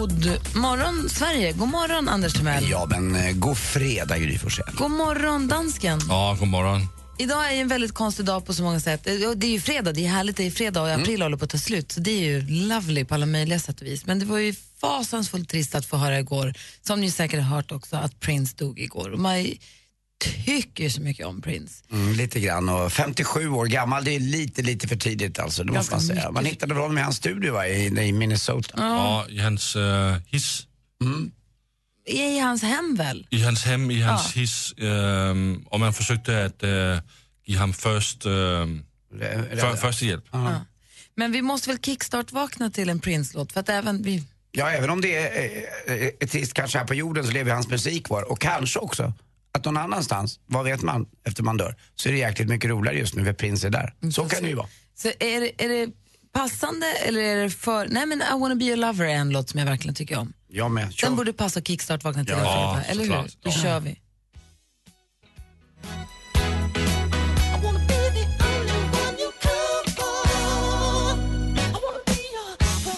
God morgon, Sverige. God morgon, Anders Timell. Ja, men eh, god fredag, Gry Forssell. God morgon, dansken. Ja, god morgon. Idag är ju en väldigt konstig dag på så många sätt. Eh, Det är ju fredag, det är härligt, det är fredag och april håller på att ta slut. Så det är ju lovely på alla möjliga sätt och vis. Men det var ju fasansfullt trist att få höra igår, som ni säkert har hört också, att Prince dog igår. Och man tycker ju så mycket om Prince. Mm, lite grann. Och 57 år gammal, det är lite, lite för tidigt alltså. Det måste man säga. Man hittade honom i hans studio va, i, i Minnesota. Ja, i hans uh, hiss. I hans hem väl? I hans hem, i hans hiss. ehm, och man försökte att uh, ge ham först, ehm, Re- för, första hjälp. Men vi måste väl kickstart-vakna till en Prince-låt? För att även vi... Ja, även om det är, eh, är trist kanske här på jorden så lever hans musik kvar. Och kanske också att någon annanstans, vad vet man efter man dör, så är det jäkligt mycket roligare just nu för Prince är där. Så kan det ju vara. Så är det, är det passande eller är det för... Nej men I wanna be a lover är en låt som jag verkligen tycker om. Jag med. Kör. Den borde passa kickstart-vakna till Ja, fredag, eller hur? Då Ja. kör vi.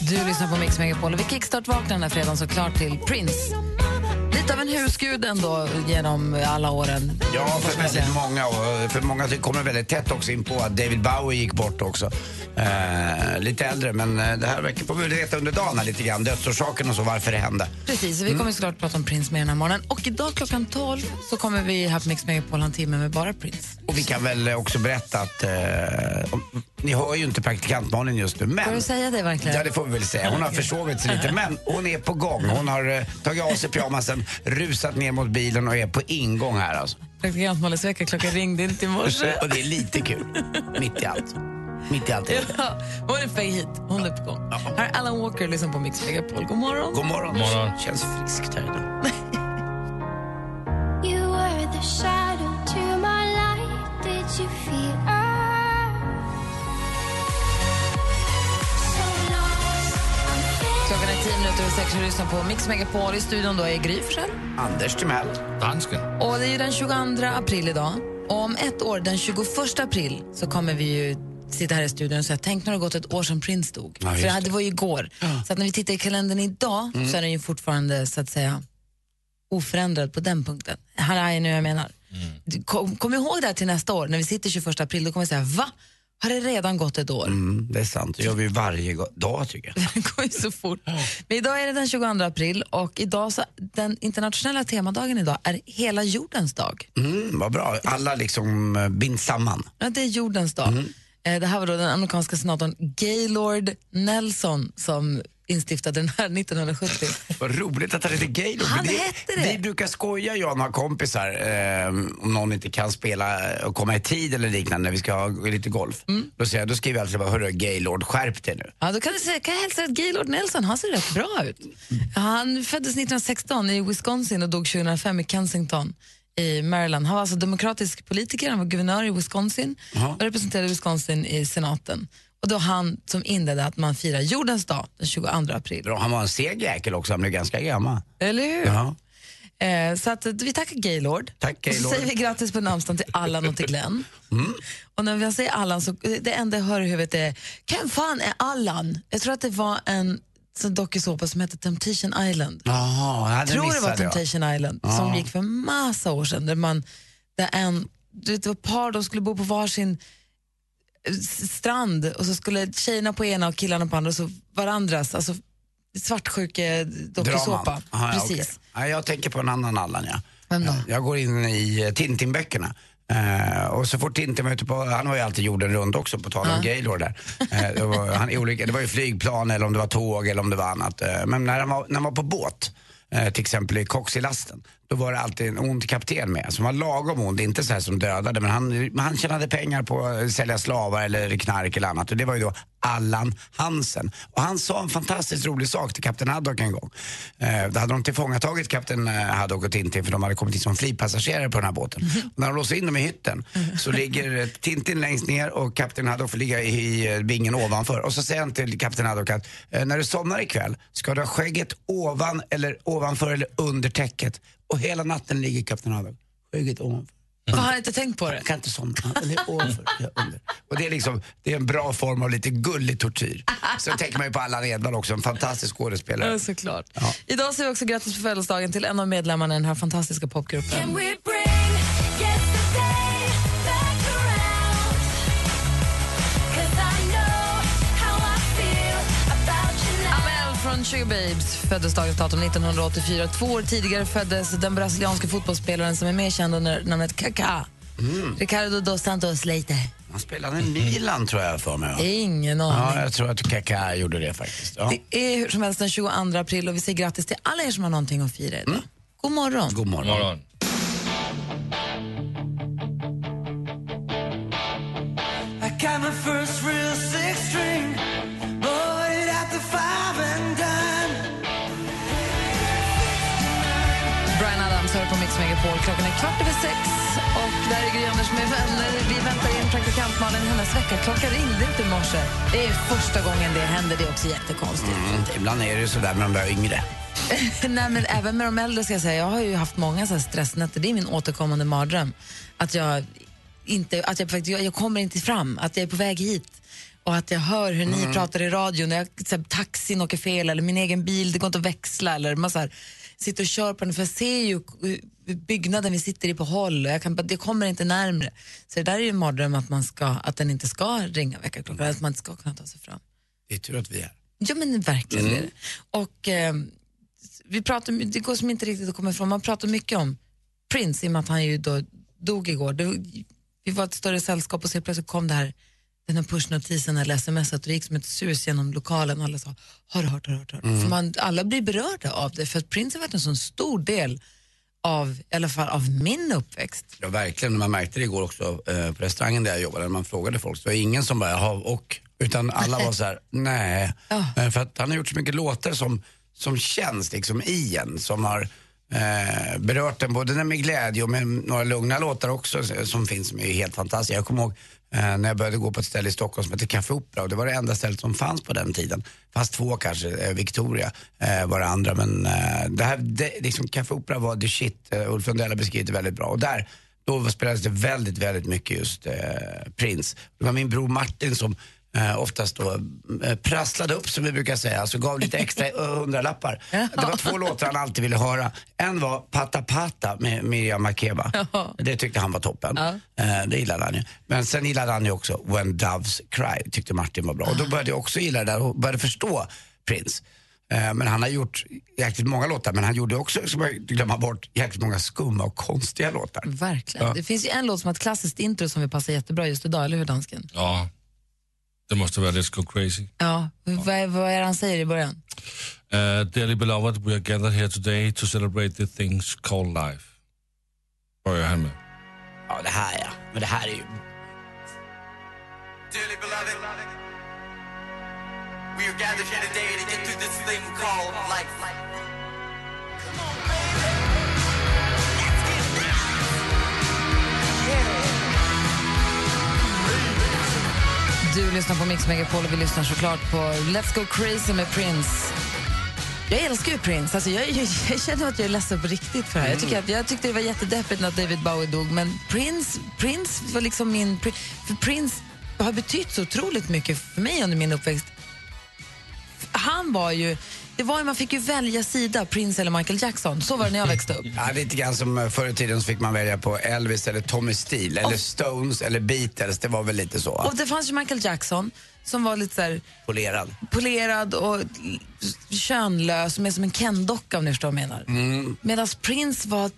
Du lyssnar på Mix Megapol och vi kickstart-vaknar den här fredagen såklart till Prince. Lite av en husgud ändå genom alla åren. Ja, för väldigt många. Och för många kommer väldigt tätt också in på att David Bowie gick bort också. Eh, lite äldre, men eh, det här verkar väl veta under dagen lite grann. Dödsorsaken och så, varför det hände. Precis, vi kommer såklart prata om Prince mer den här morgonen. Och idag klockan 12 så kommer vi på Mix Megapol ha en timme med bara Prince. Och vi kan väl också berätta att eh, om- ni hör ju inte praktikant Malin just nu, men... Får du säga det verkligen? Ja, det får vi väl säga. Hon har försovit sig lite, men hon är på gång. Hon har eh, tagit av sig pyjamasen, rusat ner mot bilen och är på ingång här alltså. Praktikant klockan ringde inte i morse. Och det är lite kul. Mitt i allt. Mitt i allt. Ja, hon är på hit, hon är på gång. Här är Alan Walker, lyssna på Mix Megapol. God morgon. God morgon. God morgon. Känns friskt här idag. You were the shadow to my light. Did you feel tio minuter över sex och lyssnar på Mix Megapol. I studion då är Gry Forssell. Anders Timell. Dansken. Och det är den 22 april idag. Och om ett år, den 21 april, så kommer vi ju sitta här i studion och säga tänk när det har gått ett år sedan Prince dog. Ja, För det, det. var ju igår. Så att när vi tittar i kalendern idag så är den ju fortfarande så att säga oförändrad på den punkten. Här är jag nu jag menar. Du, Kom, kom ihåg det här till nästa år, när vi sitter 21 april, då kommer vi säga va? Har det redan gått ett år? Mm, det är sant. Det gör vi varje dag tycker jag. Det går ju så fort. Men idag är det den 22 april och idag så, den internationella temadagen idag är hela jordens dag. Mm, vad bra. Alla liksom eh, binds samman. Ja, det är jordens dag. Eh, Det här var då den amerikanska senatorn Gaylord Nelson som instiftade den här 1970. Vad roligt att han heter Gaylord. Han för hette det. Vi brukar skoja, jag och några kompisar, eh, om någon inte kan spela och komma i tid eller liknande när vi ska ha lite golf. Mm. Då, säger jag, då skriver jag alltid bara, hörru Gaylord, skärp dig nu. Ja, då kan, du säga, kan jag hälsa att Gaylord Nelson, han ser rätt bra ut. Han föddes 1916 i Wisconsin och dog 2005 i Kensington i Maryland. Han var alltså demokratisk politiker, han var guvernör i Wisconsin och representerade Wisconsin i senaten. Och då han som inledde att man firar jordens dag den 22 april. Bra, han var en seg jäkel också, han blev ganska gammal. Eller hur? Ja. Eh, så att, vi tackar Gaylord. Tack, Och så Gaylord. säger vi grattis på namnsdagen till Allan och till Glenn. Och när jag säger Allan så det enda jag hör i huvudet är, vem fan är Allan? Jag tror att det var en sån dokusåpa som hette Temptation Island. Jaha, det tror det var missade jag. Temptation Island som gick för massa år sedan. Där man, där en, det var par, de skulle bo på varsin strand och så skulle tjejerna på ena och killarna på andra och så varandras, alltså svartsjuke dokusåpa. Ja, Precis. okej. Nej, jag tänker på en annan Allan, ja. Vem då? Jag går in i eh, Tintin-böckerna. Eh, och så fort Tintin var ute på, han var ju alltid jorden runt också på tal om Gaylord där. Eh, det, var, han, olika, det var ju flygplan eller om det var tåg eller om det var annat. Men när han var, när han var på båt, till exempel i Coxilasten, då var det alltid en ond kapten med, som var lagom ond, inte så här som dödade, men han, han tjänade pengar på att sälja slavar eller knark eller annat. Och det var ju då Allan Hansen. Och han sa en fantastiskt rolig sak till kapten Haddock en gång. Eh, då hade de tillfångatagit kapten eh, Haddock och Tintin för de hade kommit in som fripassagerare på den här båten. Och när de låser in dem i hytten så ligger eh, Tintin längst ner och kapten Haddock får ligga i eh, vingen ovanför. Och så säger han till kapten Haddock att eh, när du somnar ikväll ska du ha skägget ovan eller ovanför eller under täcket. Och hela natten ligger kapten Haddock skägget ovanför. Har han inte tänkt på det? Jag kan inte somna. Den är ovanför. Och det är, liksom, det är en bra form av lite gullig tortyr. Så tänker man ju på Allan Edwall också, en fantastisk skådespelare. Ja, såklart. Idag säger vi också grattis på födelsedagen till en av medlemmarna i den här fantastiska popgruppen. Från Sugar Babes föddes dagens datum 1984. Två år tidigare föddes den brasilianska fotbollsspelaren som är mer känd under namnet Kaká. Ricardo dos Santos Leite. Han spelade i Milan tror jag för mig. Ingen Ja, aning. jag tror att Kaká gjorde det faktiskt. Ja. Det är hur som helst den 22 april och vi säger grattis till alla er som har någonting att fira idag. God morgon. God morgon. Morgon. Brian Mix Megapol. Klockan är kvart över sex och där är Gry Anders med vänner. Vi väntar in praktikant Malin. Hennes väckarklocka ringde inte i morse. Det är första gången det händer. Det är också jättekonstigt. Mm, ibland är det ju sådär med de där yngre. Nej, men även med de äldre ska jag säga. Jag har ju haft många så stressnätter. Det är min återkommande mardröm. Att jag inte, att jag, jag, jag kommer inte fram, att jag är på väg hit. Och att jag hör hur ni pratar i radion, när jag, så här, taxin åker fel eller min egen bil, det går inte att växla. Eller man så här, sitter och kör på den, för jag ser ju byggnaden vi sitter i på håll och jag, kan, jag kommer inte närmre. Så det där är ju en mardröm att, man ska, att den inte ska ringa väckarklockan, att man inte ska kunna ta sig fram. Det är tur att vi är. Ja men verkligen är det. Och eh, vi pratar, det går som inte riktigt att komma ifrån, man pratar mycket om Prince i och med att han ju då dog igår. Det, vi var ett större sällskap och så plötsligt kom det här, den här pushnotisen eller smset och det gick som ett sus genom lokalen och alla sa har du hört, har du hört, har du hört? För man, alla blir berörda av det för att Prince har varit en sån stor del av, i alla fall av min uppväxt. Ja, verkligen. Man märkte det igår också eh, på restaurangen där jag jobbade. När man frågade folk så var det ingen som bara, jaha, och? Utan alla var så här, nej. Eh, för att han har gjort så mycket låtar som, som känns liksom i en. Som har eh, berört den både med glädje och med några lugna låtar också eh, som finns som är helt fantastiska. Jag kommer ihåg Eh, när jag började gå på ett ställe i Stockholm som hette Café Opera och det var det enda stället som fanns på den tiden. Fast två kanske, eh, Victoria eh, var det andra men eh, det här, det, liksom Café Opera var the shit. Eh, Ulf Lundell har beskrivit det väldigt bra och där då spelades det väldigt, väldigt mycket just eh, Prince. Det var min bror Martin som eh, oftast då eh, prasslade upp som vi brukar säga, alltså gav lite extra eh, hundralappar. Det var två låtar han alltid ville höra. En var Pata Pata med Miriam Makeba. Det tyckte han var toppen. Eh, det gillade han ju. Men sen gillade han ju också When Doves Cry, tyckte Martin var bra. Och då började jag också gilla det där och började förstå Prince. Eh, Men han har gjort jäkligt många låtar, men han gjorde också, som jag glömma bort, jäkligt många skumma och konstiga låtar. Verkligen. Ja. Det finns ju en låt som har ett klassiskt intro som vi passar jättebra just idag, eller hur dansken? Ja, det måste vara Let's Go Crazy. Ja, vad, vad är det han säger i början? Uh, dearly beloved, we are gathered here today to celebrate the things called life. Börjar han med. Ja, det här ja. Men det här är ju... Dearly beloved, we are gathered here today to get through this thing called lyssnar på Mix Megapol och vi lyssnar såklart på Let's Go Crazy med Prince. Jag älskar ju Prince. Alltså jag, jag, jag känner att jag är ledsen på riktigt för det här. Jag, tycker att, jag tyckte det var jättedeppigt när David Bowie dog, men Prince, Prince var liksom min... För Prince har betytt så otroligt mycket för mig under min uppväxt. Han var ju... Det var ju, man fick ju välja sida, Prince eller Michael Jackson. Så var det när jag växte upp. Ja, lite grann som eh, förr i tiden så fick man välja på Elvis eller Tommy Steele eller Stones eller Beatles. Det var väl lite så. Och det fanns ju Michael Jackson som var lite så här Polerad. polerad och könlös, med som en Ken-docka om ni förstår vad jag menar. Mm. Medan Prince var,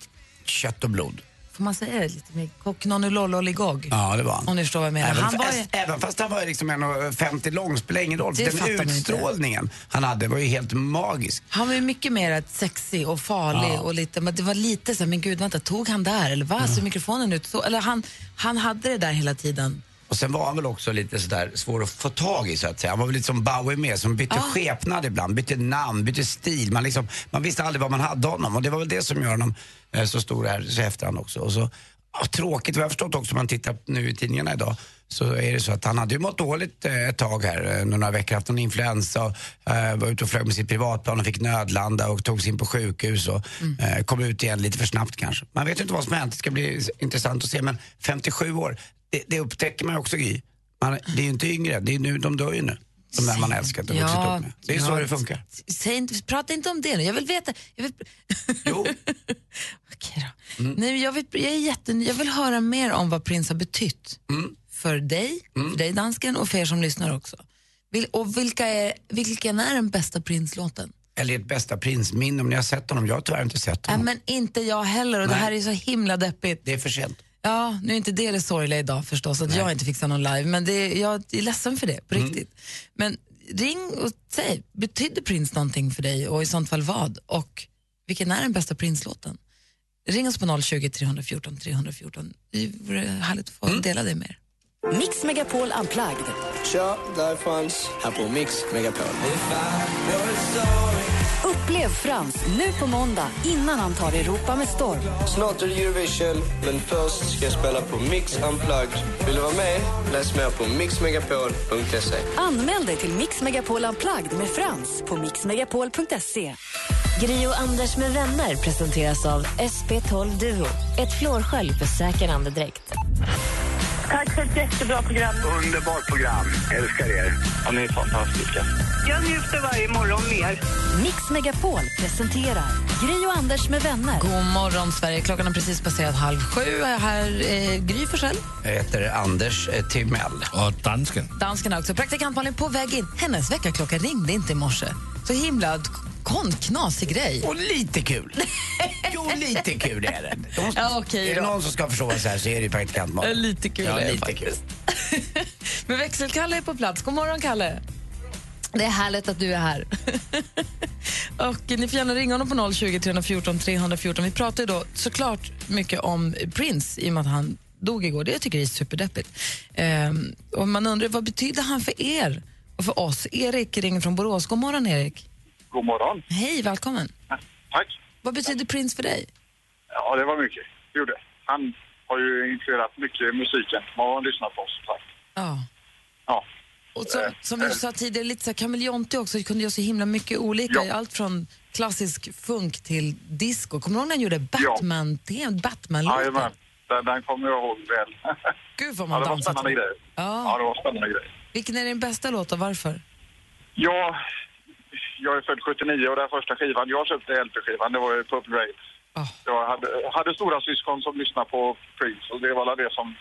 Kött och blod. Får man säga det lite mer, kocknonulolloligog. Ja, det var han. Om ni förstår vad jag menar. Även, Han var ju, även fast han var liksom 1,50 lång spelar ingen roll. Det Den man inte. utstrålningen han hade var ju helt magisk. han var ju mycket mer sexig och farlig Ja. och lite, men det var lite så här, men gud vänta, tog han där eller vad? Ser mikrofonen ut så? Eller han, han hade det där hela tiden. Och sen var han väl också lite sådär svår att få tag i så att säga. Han var väl lite som Bowie med som bytte Ja. skepnad ibland, bytte namn, bytte stil. Man, liksom, man visste aldrig vad man hade honom och det var väl det som gör honom eh, så stor här så efterhand också. Och så, ja, tråkigt, vad jag förstått också om man tittar nu i tidningarna idag så är det så att han hade ju mått dåligt eh, ett tag här, eh, några veckor, haft någon influensa eh, var ute och flög med sitt privatplan och fick nödlanda och togs in på sjukhus och eh, kom ut igen lite för snabbt kanske. Man vet ju inte vad som hänt, det ska bli intressant att se men 57 år, det, det upptäcker man också Gry. Man, det är ju inte yngre, det är nu, de dör ju nu. De där man älskat och vuxit Ja, upp med. Det är ja. så det funkar. Säg inte, prata inte om det nu, jag vill veta. Jag vill, Jo, Okej då. Nej, jag, vill, jag, är jätte, jag vill höra mer om vad Prince har betytt för dig, för dig dansken och för er som lyssnar också. Vil, och vilka är, vilken är den bästa Prince-låten? eller ett bästa prinsminne om ni har sett honom. Jag har tyvärr inte sett Nej, honom. men inte jag heller och det Nej. här är så himla deppigt. Det är för sent. Ja, nu är inte det det sorgliga idag förstås, att jag inte fick se någon live, men det, jag är ledsen för det, på riktigt. Men ring och säg, betydde Prince någonting för dig och i sånt fall vad? Och vilken är den bästa Prince-låten? Ring oss på 020 314 314. Det vore härligt att få dela det med er. Mix Megapol Unplugged. Tja, där fanns här på Mix Megapol. Upplev Frans nu på måndag innan han tar Europa med storm. Snart är det Eurovision, men först ska jag spela på Mix Unplugged. Vill du vara med? Läs mer på mixmegapol.se. Anmäl dig till Mix Megapol Unplugged med Frans på mixmegapol.se. Gri och Anders med vänner presenteras av SP12 Duo. Ett flårskölj för säker andedräkt. Tack för ett jättebra program. Underbart program. Älskar er. Ja, ni är fantastiska. Jag njuter varje morgon mer. Mix Megapol presenterar Gri och Anders med vänner. God morgon Sverige, klockan har precis passerat halv sju. Jag är här eh, Gry Forssell. Jag heter Anders eh, Timell. Och dansken. Dansken också. Praktikant Malin på väg in. Hennes väckarklocka ringde inte i morse. Så himla kon, knasig grej. Och lite kul. jo, lite kul är det. De, Ja, okej är det någon som ska förstå så här så är det ju praktikant Malin. Ja, lite kul Ja, är lite kul. Men växelkalle är på plats. God morgon, Kalle. Det är härligt att du är här. och Ni får gärna ringa honom på 020 314 314. Vi pratar ju då såklart mycket om Prince i och med att han dog igår. Det jag tycker jag är superdeppigt. Ehm, och man undrar vad betyder han för er och för oss? Erik ringer från Borås. God morgon, Erik. God morgon. Hej, välkommen. Tack. Vad betyder Prince för dig? Ja, det var mycket. Det gjorde det. Han har ju influerat mycket i musiken. Man har lyssnat på, som sagt. Ja. Ja. Och som, som vi sa tidigare, lite så kameleontig också, det kunde göra så himla mycket olika. Ja. Allt från klassisk funk till disco. Kommer du ihåg när han gjorde Batman, ja. Batman-låten? Jajamän. Den, den kommer jag ihåg väl. Gud vad ja, man det var dansat spännande grejer. Ja. Ja, det var spännande grejer. Vilken är din bästa låt och varför? Ja, jag är född 79 och den första skivan jag köpte, LP-skivan, det var ju Purple Rain. Ah. Jag hade, hade stora syskon som lyssnade på Prince och det var det som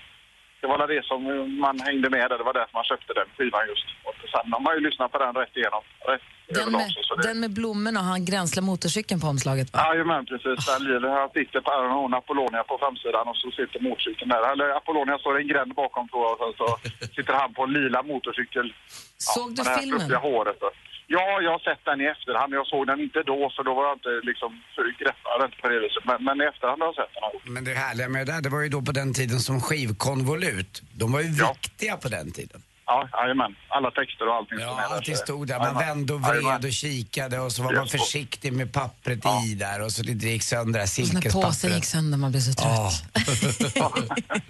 det var det som man hängde med där. Det var därför man köpte den skivan just. Och sen har man ju lyssnat på den rätt igenom. Rätt Den med, så, så det, den med blommorna och han gränslar motorcykeln på omslaget va? Jajamän, precis. Den livet. Han sitter på han har Apollonia på framsidan och så sitter motorcykeln där. Eller Apollonia står en gränd bakom tror jag och sen så sitter han på en lila motorcykel. Såg du det här filmen? håret. då. Ja, jag har sett den i efterhand. Jag såg den inte då för då var jag inte liksom greppad inte på det viset. Men, men i efterhand har jag sett den. Men det härliga med det där, det var ju då på den tiden som skivkonvolut. De var ju viktiga på den tiden. Ja, jajamän. Alla texter och allting Ja, allting stod där. Man vände och vred och kikade och så var man försiktig med pappret i där och så det gick sönder det här Och så när påsen gick silkespappret. sönder man blev så trött. Ja.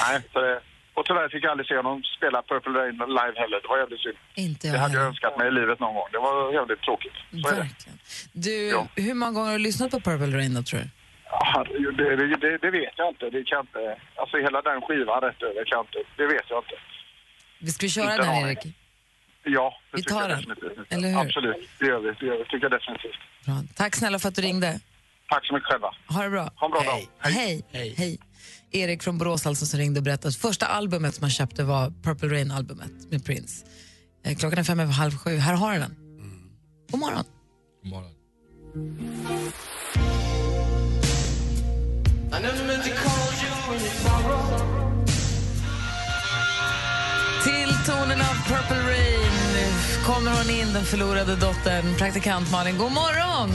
Nej, så det, och tyvärr fick jag aldrig se honom spela Purple Rain live heller. Det var jävligt synd. Inte jag Det hade jag önskat mig i livet någon gång. Det var jävligt tråkigt. Så. Verkligen. Du, Ja. hur många gånger har du lyssnat på Purple Rain då tror du? Ja, det, det, det, vet jag inte. Det kan inte. Alltså hela den skivan rätt över kan inte. Det vet jag inte. Vi ska vi köra Inte den en Erik? Ja, det Vi tycker tar jag den. Eller hur? Absolut, det gör vi. Det gör vi. tycker jag definitivt. Bra. Tack snälla för att du ringde. Tack så mycket själva. Ha det bra. Ha en bra dag. Hej. Hej. Erik från Borås alltså som ringde och berättade att första albumet som han köpte var Purple Rain-albumet med Prince. Eh, Klockan är fem över halv sju. Här har du den. God morgon. God morgon. Till tonen av Purple Rain kommer hon in, den förlorade dottern, praktikant Malin. God morgon!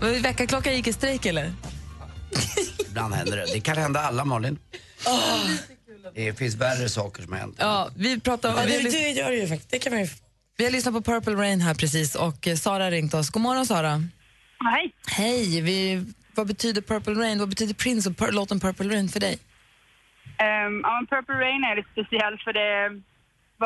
God Väckarklockan gick i strejk, eller? Ibland händer det. Det kan hända alla, Malin. Det finns värre saker som har hänt. Ja, vi pratar om... Ja, vi, det, det gör det ju faktiskt. Det kan man ju... vi har lyssnat på Purple Rain här precis och eh, Sara har ringt oss. God morgon, Sara. Hej. Hej. Vi, vad betyder Purple Rain? Vad betyder Prince och pur, låten Purple Rain för dig? Um, ja, Purple Rain är lite speciell för det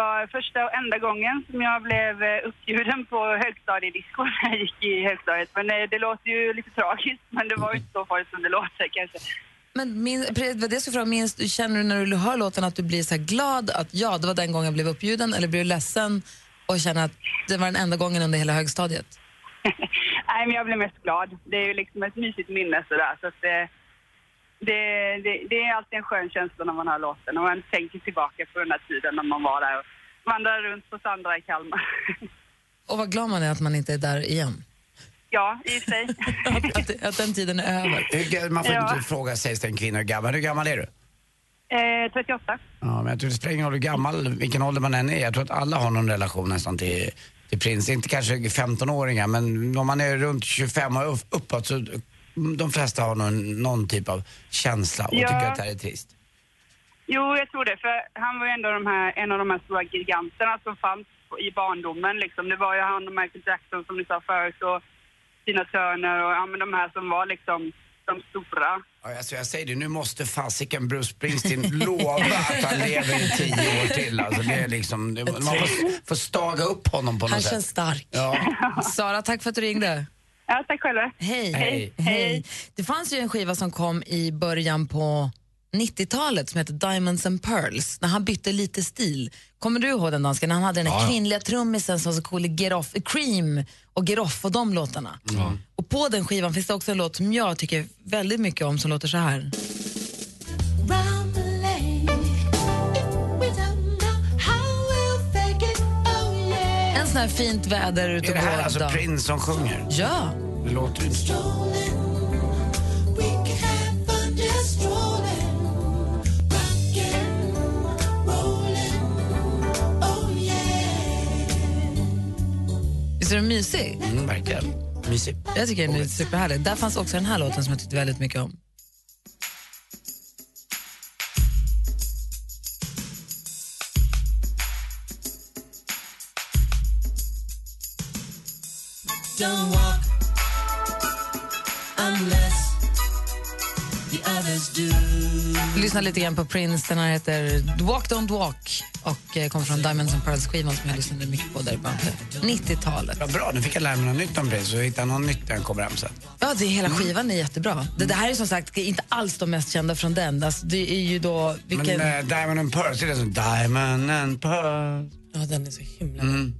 var första och enda gången som jag blev eh, uppbjuden på högstadiedisco när jag gick i högstadiet. Men eh, det låter ju lite tragiskt, men det var ju inte så farligt som det låter kanske. Men min, det ska fråga, minns, du- känner du när du hör låten att du blir så glad att ja, det var den gången jag blev uppbjuden eller blir du ledsen och känner att det var den enda gången under hela högstadiet? Nej, men jag blev mest glad. Det är ju liksom ett mysigt minne sådär. Så att det, det, är alltid en skön känsla när man hör låten och man tänker tillbaka på den här tiden när man var där och vandrade runt på Sandra i Kalmar. Och vad glad man är att man inte är där igen. ja, i sig. Att, att, att den tiden är över. Man får Ja. inte fråga sägs det en kvinna hur gammal. Hur gammal är du? Eh, 38. Ja, men jag tror det spelar ingen roll hur gammal, vilken ålder man än är. Jag tror att alla har någon relation nästan till, till prins. Inte kanske 15-åringar, men om man är runt 25 och upp- uppåt så de flesta har någon, någon typ av känsla och Ja. tycker att det här är trist. Jo, jag tror det. För han var ju ändå de här, en av de här stora giganterna som fanns i barndomen. Liksom. Det var ju han och Michael Jackson som ni sa förut och Tina Turner och ja, men de här som var liksom de stora. Ja, alltså jag säger det, nu måste fasiken Bruce Springsteen lova att han lever i tio år till. Alltså det är liksom, man får, får staga upp honom på något Han sätt. känns stark. Ja. Sara, tack för att du ringde. Ja, tack själva. Hej. Hej. Hej. Det fanns ju en skiva som kom i början på 90-talet som heter Diamonds and Pearls, när han bytte lite stil. Kommer du ihåg den dansken? När han hade den här Ja, ja. kvinnliga trummisen som var så cool i Get Off, Cream och Get Off och de låtarna. Och på den skivan finns det också en låt som jag tycker väldigt mycket om som låter så här. En sån här fint väder ute Är det här alltså. Prince som sjunger? Ja. Det låter ju inte. Visst är den mysig? Mm, verkligen. Mysig. Jag tycker den är superhärlig. Där fanns också den här låten som jag tyckte väldigt mycket om. Don't walk unless the others do. Lyssna lite grann på Prince. Den här heter Walk Don't Walk och eh, kommer från Diamonds and Pearls-skivan som jag lyssnade mycket på där i början på 90-talet. Ja, bra, nu fick jag lära mig något nytt om Prince och hitta något nytt när jag kommer hem sen. Ja, det, hela skivan är jättebra. Det, det här är som sagt inte alls de mest kända från den. Alltså, det är ju då... Vilken... Men eh, Diamond and Pearls, är det som Diamond and Pearls? Ja, den är så himla Mm. Mm,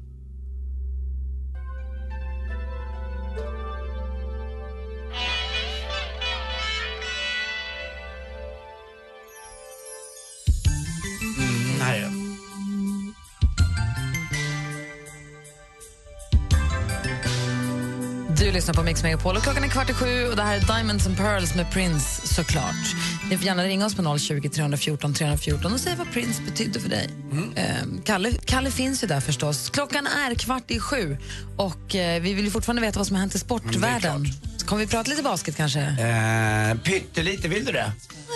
lyssnar på Mix Megapol och klockan är kvart i sju och det här är Diamonds and Pearls med Prince såklart. Ni får gärna ringa oss på 020 314 314 och säga vad Prince betydde för dig. Ehm, Kalle, Kalle finns ju där förstås. Klockan är kvart i sju och eh, vi vill fortfarande veta vad som har hänt i sportvärlden. Så Kommer vi prata lite basket kanske? Eh, pyttelite, vill du det?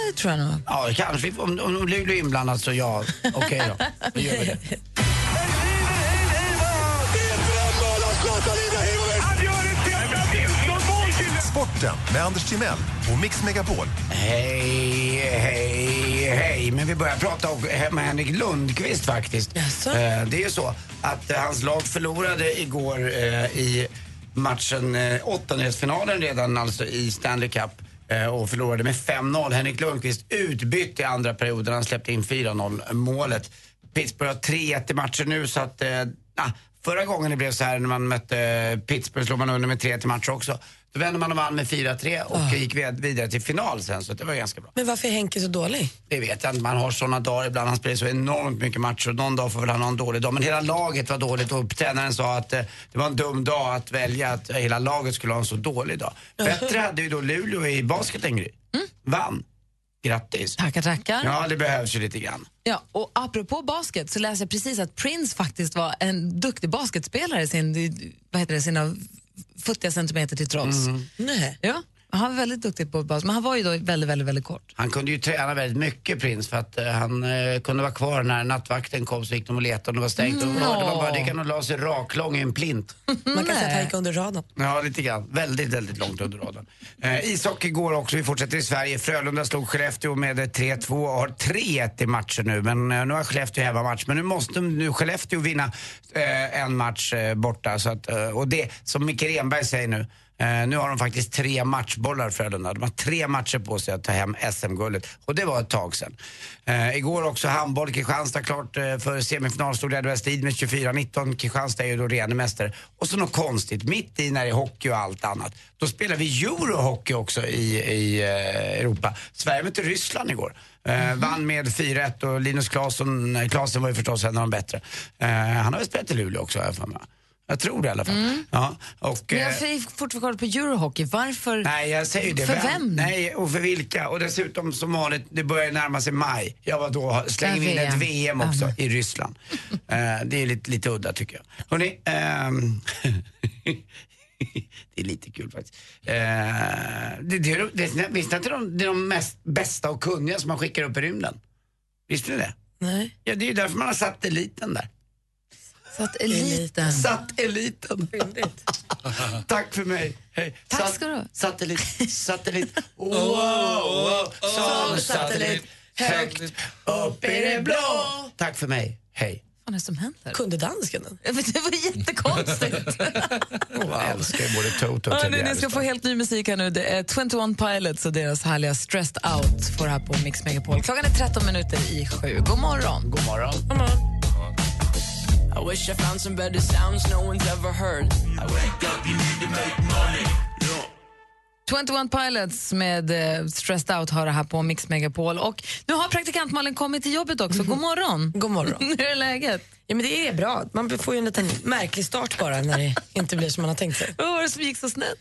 Det tror jag nog. Ja, kanske. Om, om Luleå är inblandat så ja, okej då. Då gör vi det. Sporten med Anders Timell och Mix Megapol. Hej, hej, hej. Men vi börjar prata om- med Henrik Lundqvist faktiskt. Eh, Det är ju så att eh, hans lag förlorade igår eh, i matchen, eh, åttondelsfinalen redan alltså i Stanley Cup eh, och förlorade med 5-0. Henrik Lundqvist utbytt i andra perioden. Han släppte in 4-0 målet. Pittsburgh har 3-1 i matcher nu så att ah, Förra gången det blev så här när man mötte Pittsburgh slog man under med 3 till matcher också. Då vände man och vann med 4-3 och gick vid- vidare till final sen så det var ganska bra. Men varför är Henke så dålig? Det vet jag inte. Man har såna dagar ibland. Han spelar så enormt mycket matcher och någon dag får väl han ha en dålig dag. Men hela laget var dåligt och tränaren sa att eh, det var en dum dag att välja att eh, hela laget skulle ha en så dålig dag. Bättre hade ju då Luleå i basket en grej. Vann. Grattis. Tackar, tackar. Ja, det behövs ju lite grann. Ja, och apropå basket så läste jag precis att Prince faktiskt var en duktig basketspelare sin, vad heter det, sina futtiga centimeter till trots. Nej. Ja, han var väldigt duktig på basket, men han var ju då väldigt, väldigt, väldigt kort. Han kunde ju träna väldigt mycket, Prins, för att eh, han eh, kunde vara kvar när nattvakten kom så gick de och letade och det var stängt. Och hörde man bara, det kan nog la sig raklång i en plint. Man kan säga att han gick under radarn. Ja, lite grann. Väldigt, väldigt långt under radarn. Eh, ishockey går också. Vi fortsätter i Sverige. Frölunda slog Skellefteå med eh, 3-2 och har 3-1 i matcher nu. Men eh, nu har Skellefteå hemmamatch. Men nu måste nu Skellefteå vinna eh, en match eh, borta. Så att, eh, och det, som Micke Renberg säger nu, Eh, nu har de faktiskt tre matchbollar Frölunda. De har tre matcher på sig att ta hem SM-guldet. Och det var ett tag sedan. Eh, igår också handboll. Kristianstad klart eh, för semifinal. Stod Red West med 24-19. Kristianstad är ju då regerande mästare. Och så något konstigt, mitt i när det är hockey och allt annat. Då spelar vi Eurohockey också i, i eh, Europa. Sverige mötte Ryssland igår. Eh, Vann med 4-1 och Linus Klasen var ju förstås en av de bättre. Eh, han har väl spelat i Luleå också har jag för mig. Jag tror det i alla fall. Ja, och, Men eh, jag får fortfarande på Eurohockey. Varför? Nej, jag säger det. För vem? Nej, och för vilka? Och dessutom som vanligt, det börjar närma sig maj. Jag var då, slänger vi in ett VM också i Ryssland. Eh, det är lite, lite udda tycker jag. Hörrni, ehm, det är lite kul faktiskt. Eh, det, det, det, visste är de, det är de mest bästa och kunniga som man skickar upp i rymden? Visste ni det? Nej. Ja, det är ju därför man har satt eliten där. Satt eliten. Satt eliten. Tack för mig. Hej. Tack Satt- ska du ha. Satellit, satellit. Wow, wow. Som satellit. Högt upp i det blå. Tack för mig. Hej. Vad är det som händer? Kunde dansken den? Det var jättekonstigt. Jag älskar både Toto och ni ska få helt ny musik här nu. Det är 21 Pilots och deras härliga Stressed Out får här på Mix Megapol. Klockan är 13 minuter i sju. God morgon. God morgon. I wish I found some better sounds no one's ever heard. I wake up, you need to make money. 21 Pilots med eh, Stressed Out har det här på Mix Megapol. Och nu har praktikant Malin kommit till jobbet också. God morgon. God morgon. Hur är läget? Ja, men det är bra. Man får ju en liten märklig start bara när det inte blir som man har tänkt sig. Vad var det som gick så snett?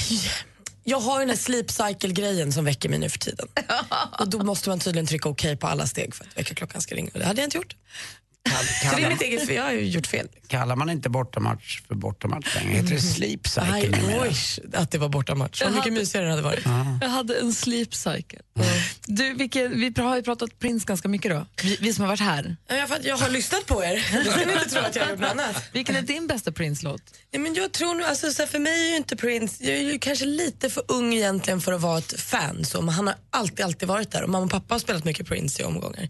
Jag har ju den här sleep cycle-grejen som väcker mig nu för tiden. Och då måste man tydligen trycka okej på alla steg för att väckarklockan ska ringa. Det hade jag inte gjort. Så det är mitt eget fel. Jag har ju gjort fel. Kallar man inte bortamatch för bortamatch längre? Heter det sleep cycle numera? wish att det var bortamatch. Vad Jag mycket hade- mysigare det hade varit. Jag hade en sleep cycle. Du, vilken, vi har ju pratat Prince ganska mycket då. Vi, vi som har varit här. Ja, jag, för jag har lyssnat på er. Ska ni inte tro att jag har gjort något annat. Vilken är din bästa Prince-låt? Ja, men jag tror nog, alltså, så här, för mig är ju inte Prince, jag är ju kanske lite för ung egentligen för att vara ett fan. Så, men han har alltid, alltid varit där och mamma och pappa har spelat mycket Prince i omgångar.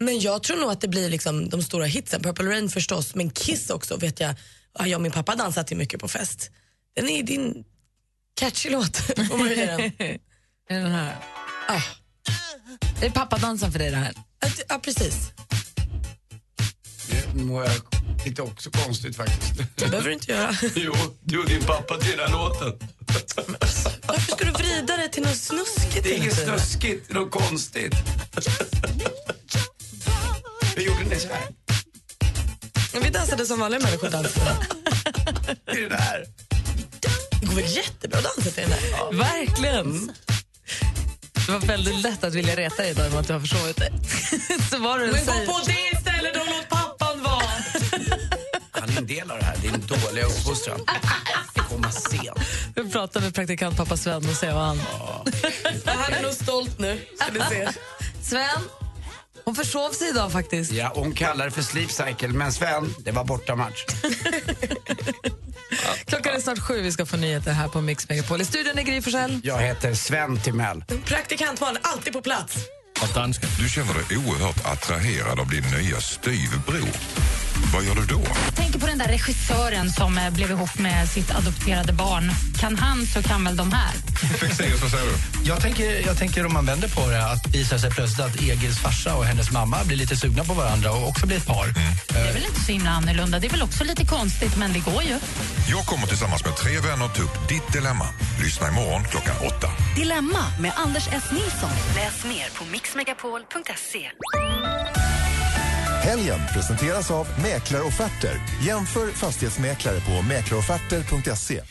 Men jag tror nog att det blir liksom de stora hitsen. Purple Rain förstås, men Kiss också vet jag. Ja, jag och min pappa dansat till mycket på fest. Den är din catchy låt, får man är det den här? Ah. Det är pappadansen för dig det här. Att- Ja, precis. Det mår jag lite också konstigt faktiskt. Det behöver du inte göra. jo, du och din pappa till den här låten. Varför ska du vrida det till något snuskigt Det är inget snuskigt, det är något konstigt. Vi gjorde det så här. Vi dansade som vanliga människor dansar. Det är det där. Det går väl jättebra att dansa till den där? Verkligen. Det var väldigt lätt att vilja reta dig idag med att du har försovit dig. Så var det Men gå på det istället och låt pappan vara. Han är en del av det här, din dåliga uppfostran. Komma sent. Vi pratar med praktikant pappa Sven och ser vad han... Han är nog stolt nu. Ska ni se. Sven, hon försov sig idag faktiskt. Ja, hon kallar det för sleep cycle, men Sven, det var bortamatch. Klockan är snart sju, vi ska få nyheter här på Mix Megapol. I studion är Gry Forssell. Jag heter Sven Timell. Praktikant Malin, alltid på plats. Du känner dig oerhört attraherad av din nya styvbror. Vad gör du då? tänker på den där regissören som eh, blev ihop med sitt adopterade barn. Kan han så kan väl de här. Fexeus, vad säger du? Jag tänker, jag tänker om man vänder på det, att visar sig plötsligt att Egils farsa och hennes mamma blir lite sugna på varandra och också blir ett par. Det är väl inte så himla annorlunda. Det är väl också lite konstigt, men det går ju. Jag kommer tillsammans med tre vänner ta upp ditt dilemma. Lyssna imorgon klockan åtta. Dilemma med Anders S. Nilsson. Läs mer på mixmegapol.se. Helgen presenteras av Mäklarofferter. Jämför fastighetsmäklare på mäklarofferter.se.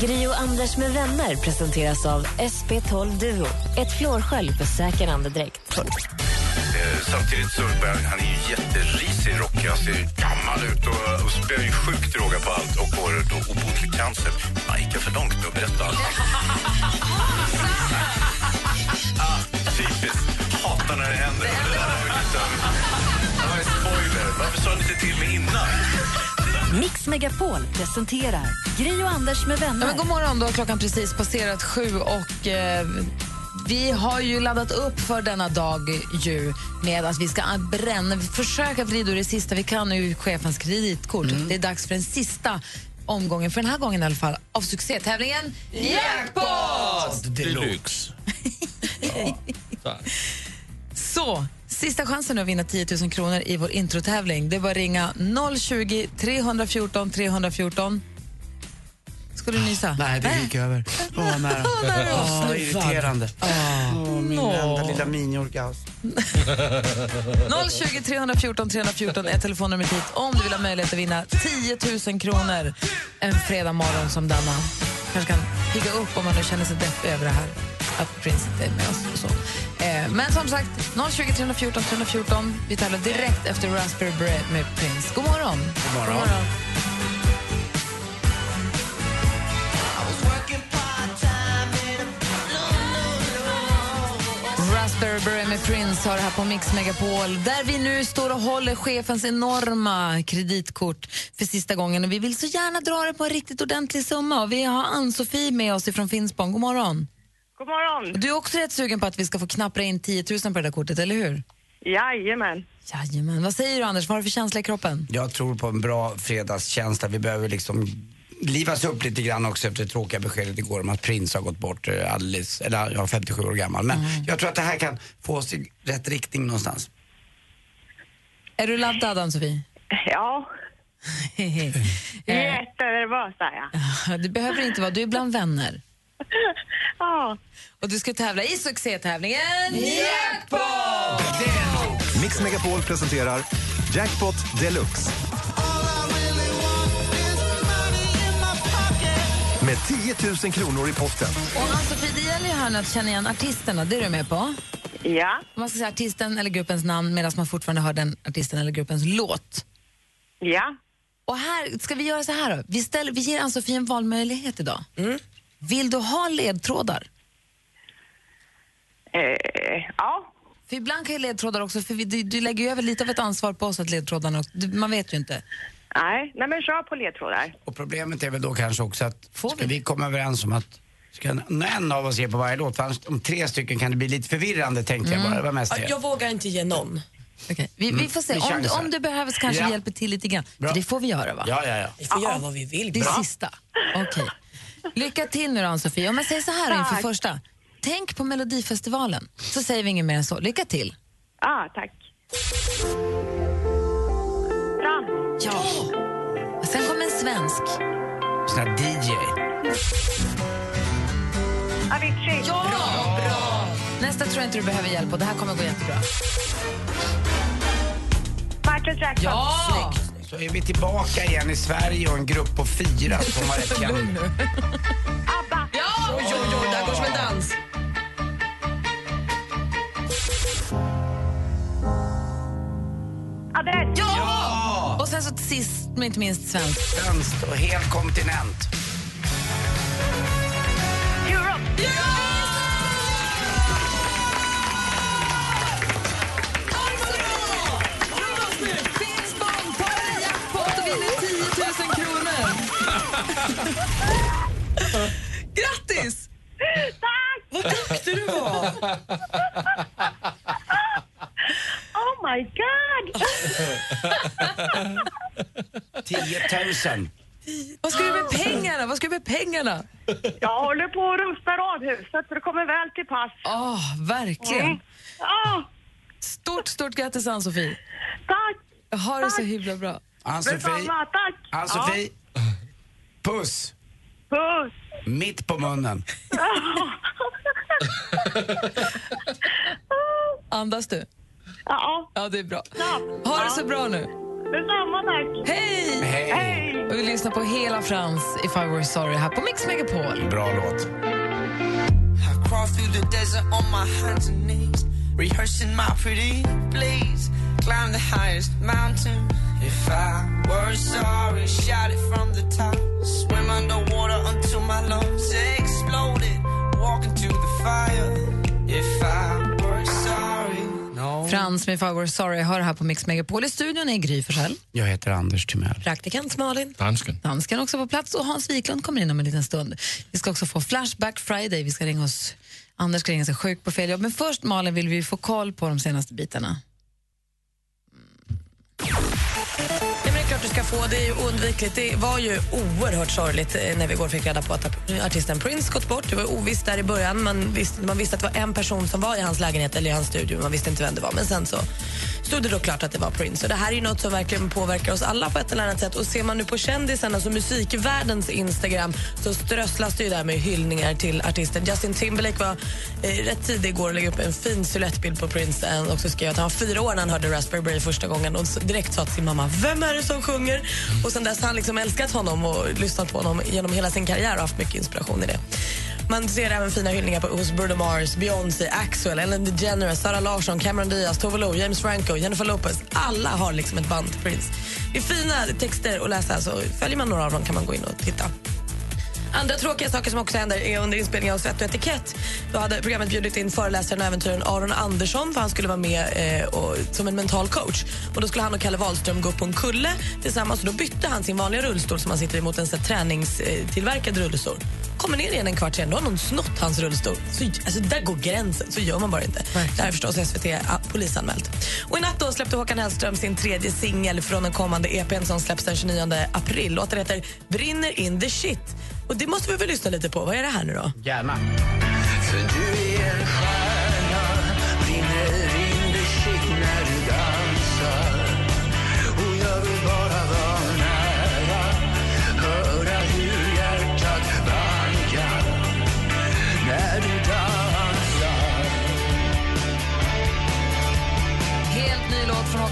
Gri och Anders med vänner presenteras av SP12 Duo. Ett flårskölj för säker andedräkt. Eh, Samtidigt så han är ju jätterisig, rockig, han ser gammal ut och, och spelar ju sjukt råga på allt och får då obotlig cancer. Han gick för långt nu? Berätta allt. ah, typiskt. Hatar när det händer. Varför sa ni inte till mig innan? Mix Megapol presenterar Gri och Anders med Ja, vänner. men god morgon, då klockan precis passerat sju och eh, vi har ju laddat upp för denna dag ju med att vi ska bränna, försöka vrida ur det sista vi kan ur chefens kreditkort. Det är dags för den sista omgången, för den här gången i alla fall, av succétävlingen Jackpot! Deluxe. Så, sista chansen att vinna 10 000 kronor i vår introtävling. Det är bara att ringa 020 314 314. Skulle du nysa? Nej, det gick över. Åh, vad nära. Åh, snuvad. irriterande. Åh, min Nå. enda lilla miniorgasm. 020 314 314 är telefonnumret hit om du vill ha möjlighet att vinna 10 000 kronor en fredag morgon som denna. Kanske kan pigga upp om man nu känner sig deppig över det här att Prince inte är med oss. Och så. Eh, men som sagt, 020 314 314. Vi tävlar direkt efter Raspberry Beret med Prince. God morgon! God morgon. Raspberry Beret med Prince har det här på Mix Megapol där vi nu står och håller chefens enorma kreditkort för sista gången. Och vi vill så gärna dra det på en riktigt ordentlig summa. Och vi har Ann-Sofie med oss ifrån Finspång. God morgon. God morgon. Du är också rätt sugen på att vi ska få knappra in 10 000 på det där kortet, eller hur? Jajamän. Jajamän. Vad säger du Anders, vad har du för känsla i kroppen? Jag tror på en bra fredagskänsla. Vi behöver liksom livas upp lite grann också efter det tråkiga beskedet igår om att prins har gått bort eh, alldeles, eller ja, 57 år gammal. Men jag tror att det här kan få oss i rätt riktning någonstans. Är du laddad Ann-Sofie? Ja. Jättenervös är jag. Du behöver inte vara, du är bland vänner. Ja. Och du ska tävla i succétävlingen Jackpot! Mix Megapol presenterar Jackpot Deluxe. Med 10 000 kronor i potten. Och Ann-Sofie, det gäller ju här nu att känna igen artisterna, det är du med på? Ja. Man ska säga artisten eller gruppens namn medan man fortfarande hör den artisten eller gruppens låt. Ja. Och här ska vi göra så här då. Vi, ställer, vi ger Ann-Sofie en valmöjlighet idag. Vill du ha ledtrådar? Eh, ja. För ibland kan ju ledtrådar också, för vi, du, du lägger ju över lite av ett ansvar på oss att ledtrådarna, också- du, man vet ju inte. Nej, nej men kör på ledtrådar. Och problemet är väl då kanske också att ska vi komma överens om att ska en, en av oss ge på varje låt? För annars, om tre stycken kan det bli lite förvirrande tänkte jag bara. Det var mest Ja, det. Jag vågar inte ge någon. Okej, Vi, vi får se. Vi Om, chansar. om det behövs kanske Ja. hjälper till lite grann. Bra. För det får vi göra va? Ja, ja, ja. Vi får göra vad vi vill. Det är Bra. sista. Okej. Lycka till nu då Ann-Sofie. Om jag säger så här inför Tack. första. Tänk på Melodifestivalen. Så säger vi inget mer än så. Lycka till. Ja, tack. Fram. Ja. Och sen kommer en svensk. Sån här DJ. Avicii. Ja! Bra! Nästa tror jag inte du behöver hjälp på. Det här kommer gå jättebra. Michael Jackson. Ja! Så är vi tillbaka igen i Sverige och en grupp på fyra som var rätt gamla. ABBA. Ja! Oj, oj, oj, där går som en dans. Adele. Ja! Och sen så till sist, men inte minst svensk. Svenskt och hel kontinent. Europe. Finspång 000 kronor. Grattis! Tack! Vad duktig du var. Oh my god! 10 000. Vad ska du med pengarna? Vad ska du med pengarna? Jag håller på att rusta radhuset så det kommer väl till pass. Åh, verkligen. Mm. Ja, Stort, stort grattis Ann-Sofie. tack! Ha det så himla bra. Ann-Sofie. Detsamma, tack! Ann-Sofie. Puss. Puss! Mitt på munnen. Andas du? Ja. Ja, det är bra. Ha det så bra nu. Detsamma, tack. Hej! Hej! Och vi lyssnar på hela Frans If I Were Sorry här på Mix Megapol. Bra låt. I crawl through the desert on my hands and knees, rehearsing my pretty please. Climb the highest mountain. If I were sorry, shout it from the top. Swim underwater until my lungs exploded. Walk into the fire. If I were sorry, no. Frans med If I Were Sorry hör här på Mix Megapol. I studion är Gry Forssell. Jag heter Anders Timell. Praktikant Malin. Dansken. Dansken också på plats och Hans Wiklund kommer in om en liten stund. Vi ska också få Flashback Friday. Vi ska ringa oss, Anders ska ringa sig sjuk på fel jobb. Men först Malin vill vi få koll på de senaste bitarna. Ja, men det är klart du ska få. Det är ju oundvikligt. Det var ju oerhört sorgligt eh, när vi igår fick reda på att artisten Prince gått bort. Det var ovisst där i början. Man visste, man visste att det var en person som var i hans lägenhet eller i hans studio. Man visste inte vem det var. Men sen så stod det då klart att det var Prince. Och det här är ju något som verkligen påverkar oss alla på ett eller annat sätt. Och ser man nu på kändisarna, alltså musikvärldens Instagram, så strösslas det ju där med hyllningar till artisten. Justin Timberlake var eh, rätt tidig igår och lägga upp en fin silhuettbild på Prince. Eh, och så skrev att han var fyra år när han hörde Raspberry Beret första gången och direkt sa till sin mamma, vem är det som sjunger? Och sen dess har han liksom älskat honom och lyssnat på honom genom hela sin karriär och haft mycket inspiration i det. Man ser även fina hyllningar på, hos Bruno Mars, Beyoncé, Axel, Ellen DeGeneres, Sara Larsson, Cameron Diaz, Tove Lo, James Franco, Jennifer Lopez. Alla har liksom ett band till Prince. Det är fina texter att läsa, så följer man några av dem kan man gå in och titta. Andra tråkiga saker som också händer är under inspelningen av Svett och etikett. Då hade programmet bjudit in föreläsaren och äventyraren Aron Andersson för han skulle vara med eh, och, som en mental coach. Och Då skulle han och Kalle Wahlström gå upp på en kulle tillsammans och då bytte han sin vanliga rullstol som han sitter i mot en träningstillverkad rullstol. Kommer ner igen en kvart sen, då har någon snott hans rullstol. Så, alltså, där går gränsen, så gör man bara inte. Det här är förstås SVT polisanmält. Och I natt då släppte Håkan Hellström sin tredje singel från den kommande EPn som släpps den 29 april. Låten heter Brinner in the shit. Och Det måste vi väl lyssna lite på. Vad är det här nu då? Gärna.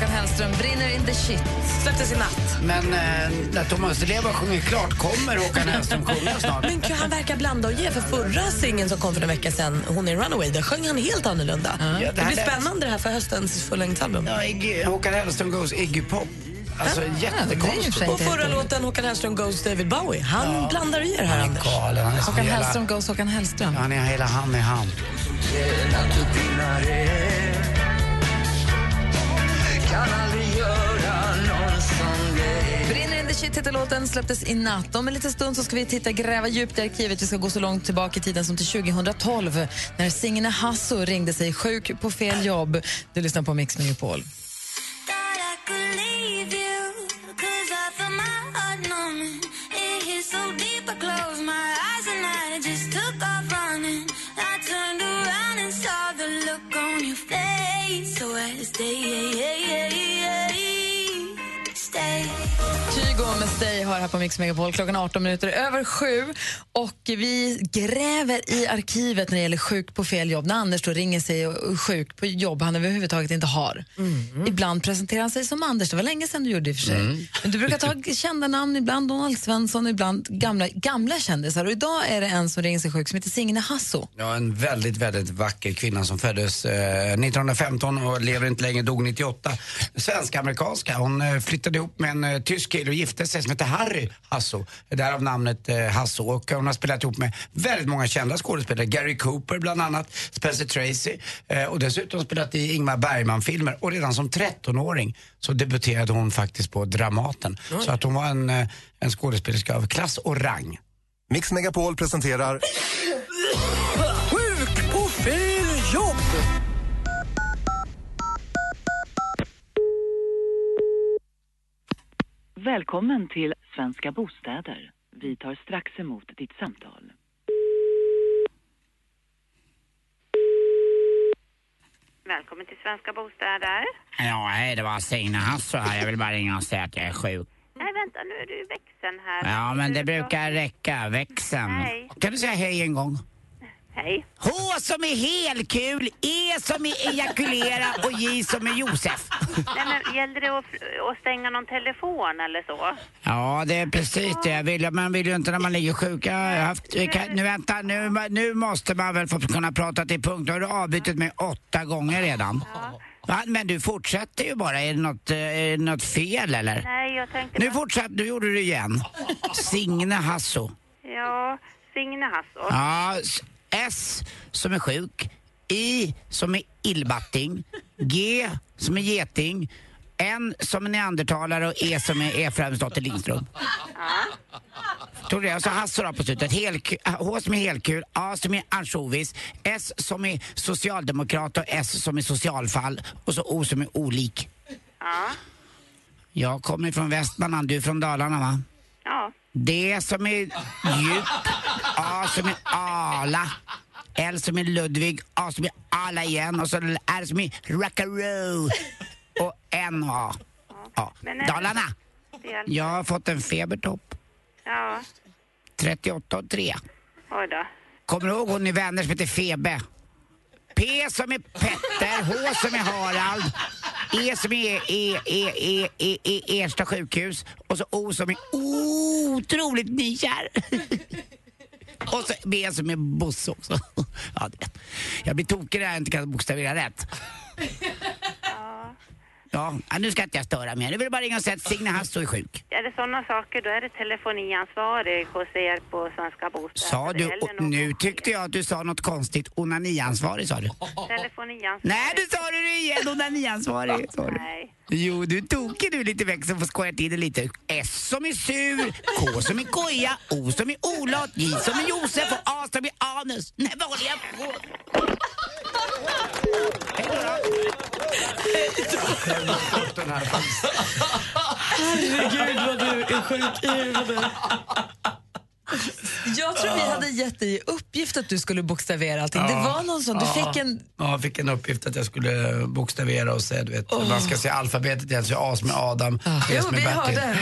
Håkan Hellström, Brinner in the shit. Släpptes i natt. Men eh, när Thomas Leva sjunger klart kommer Håkan Hellström sjunga snart. Men gud, han verkar blanda och ge. För förra singeln som kom för en vecka sedan, Hon är Runaway, där sjöng han helt annorlunda. Ja, det det, blir lät- spännande det här för höstens fullängdsalbum. Ja, Iggy, Håkan Hellström goes Iggy Pop. Alltså jättekonstigt. Och förra låten, Håkan Hellström Goes David Bowie, han blandar och ger här, Anders. Galen, han är Håkan hela- Hellström goes Håkan Hellström. Han är hela hand i hand shit heter låten, släpptes i natt. Om en liten stund så ska vi titta gräva djupt i arkivet. Vi ska gå så långt tillbaka i tiden som till 2012 när Signe Hasso ringde sig sjuk på fel jobb. Du lyssnar på Mix Megapol. Har här på Mix Megapol klockan 18 minuter över sju. Och vi gräver i arkivet när det gäller sjuk på fel jobb. När Anders då ringer sig och- sjuk på jobb han överhuvudtaget inte har. Ibland presenterar han sig som Anders. Det var länge sedan du gjorde det i för sig. Mm. Men du brukar ta kända namn, ibland Donald Svensson, ibland gamla, gamla kändisar. Och idag är det en som ringer sig sjuk som heter Signe Hasso. Ja, en väldigt, väldigt vacker kvinna som föddes eh, 1915 och lever inte längre, dog 98. Svensk-amerikanska. Hon eh, flyttade ihop med en eh, tysk kille och gifte sig som heter Harry Hasso. Därav namnet eh, Hasso. Och hon har spelat ihop med väldigt många kända skådespelare. Gary Cooper bland annat, Spencer Tracy eh, och dessutom spelat i Ingmar Bergman-filmer. Och redan som 13-åring så debuterade hon faktiskt på Dramaten. Så att hon var en, eh, en skådespelerska av klass och rang. Mix Megapol presenterar Välkommen till Svenska Bostäder. Vi tar strax emot ditt samtal. Välkommen till Svenska Bostäder. Ja, hej, det var Signe Hasso här. Jag vill bara ringa och säga att jag är sjuk. Nej, vänta, nu är du i växeln här. Ja, men det brukar räcka. Växeln. Nej. Kan du säga hej en gång? Hej. H som är helkul, E som är ejakulera och J som är Josef. Nej, men gällde det att, att stänga någon telefon eller så? Ja, det är precis det vill. Man vill ju inte när man ligger sjuk. Haft, kan, nu vänta, nu, nu måste man väl få kunna prata till punkt. Nu har du avbrutit mig åtta gånger redan. Va? Men du fortsätter ju bara. Är det något, eh, är det något fel eller? Nej, jag tänkte... Nu fortsatte nu gjorde du det igen. Signe Hasso. Ja, Signe Hasso. Ja, s- som är sjuk, I som är illbatting, G som är geting, N som är neandertalare och E som är Efraimsdotter Lindström. Tog det? Och så Hasse då på slutet. Helku- H som är helkul, A som är ansjovis, S som är socialdemokrat och S som är socialfall och så O som är olik. Ja. Jag kommer från Västmanland, du är från Dalarna va? Ja. D som är djup, A som är ala, L som är Ludvig, A som är ala igen och så R som är rackaroo och N A. Ja. Dalarna, jag har fått en febertopp, Ja. 38 och 3. Oj då. Kommer du ihåg hon i Vänner som heter Febe? P som är Petter, H som är Harald, E som är E, E, E, E, E, Ersta sjukhus och så O som är otroligt nykär. Och så B som är Bosse också. Ja, det. Jag blir tokig när jag inte kan bokstavera rätt. Ja, nu ska inte jag störa mer. Nu vill jag bara ringa och säga att Signe Hasso är sjuk. Är det sådana saker, då är det telefoniansvarig hos er på Svenska Bostäder. Sa du, och nu tyckte jag att du sa något konstigt. Onaniansvarig sa du. Telefoniansvarig. Nej, du sa det igen. Onaniansvarig. sa du. Nej. Jo, du är tokig du lite så får skoja till det lite. S som är sur, K som är koja, O som är olat, J som är Josef och A som är anus. Nej, vad håller jag på Herregud vad du är sjuk i huvudet. Jag tror vi hade gett dig i uppgift att du skulle bokstavera allting. Det var någon sån, du Ja. fick en... Ja, jag fick en uppgift att jag skulle bokstavera och säga, du vet, man ska säga alfabetet igen, så A som är Adam, B som är Bertil. hörde.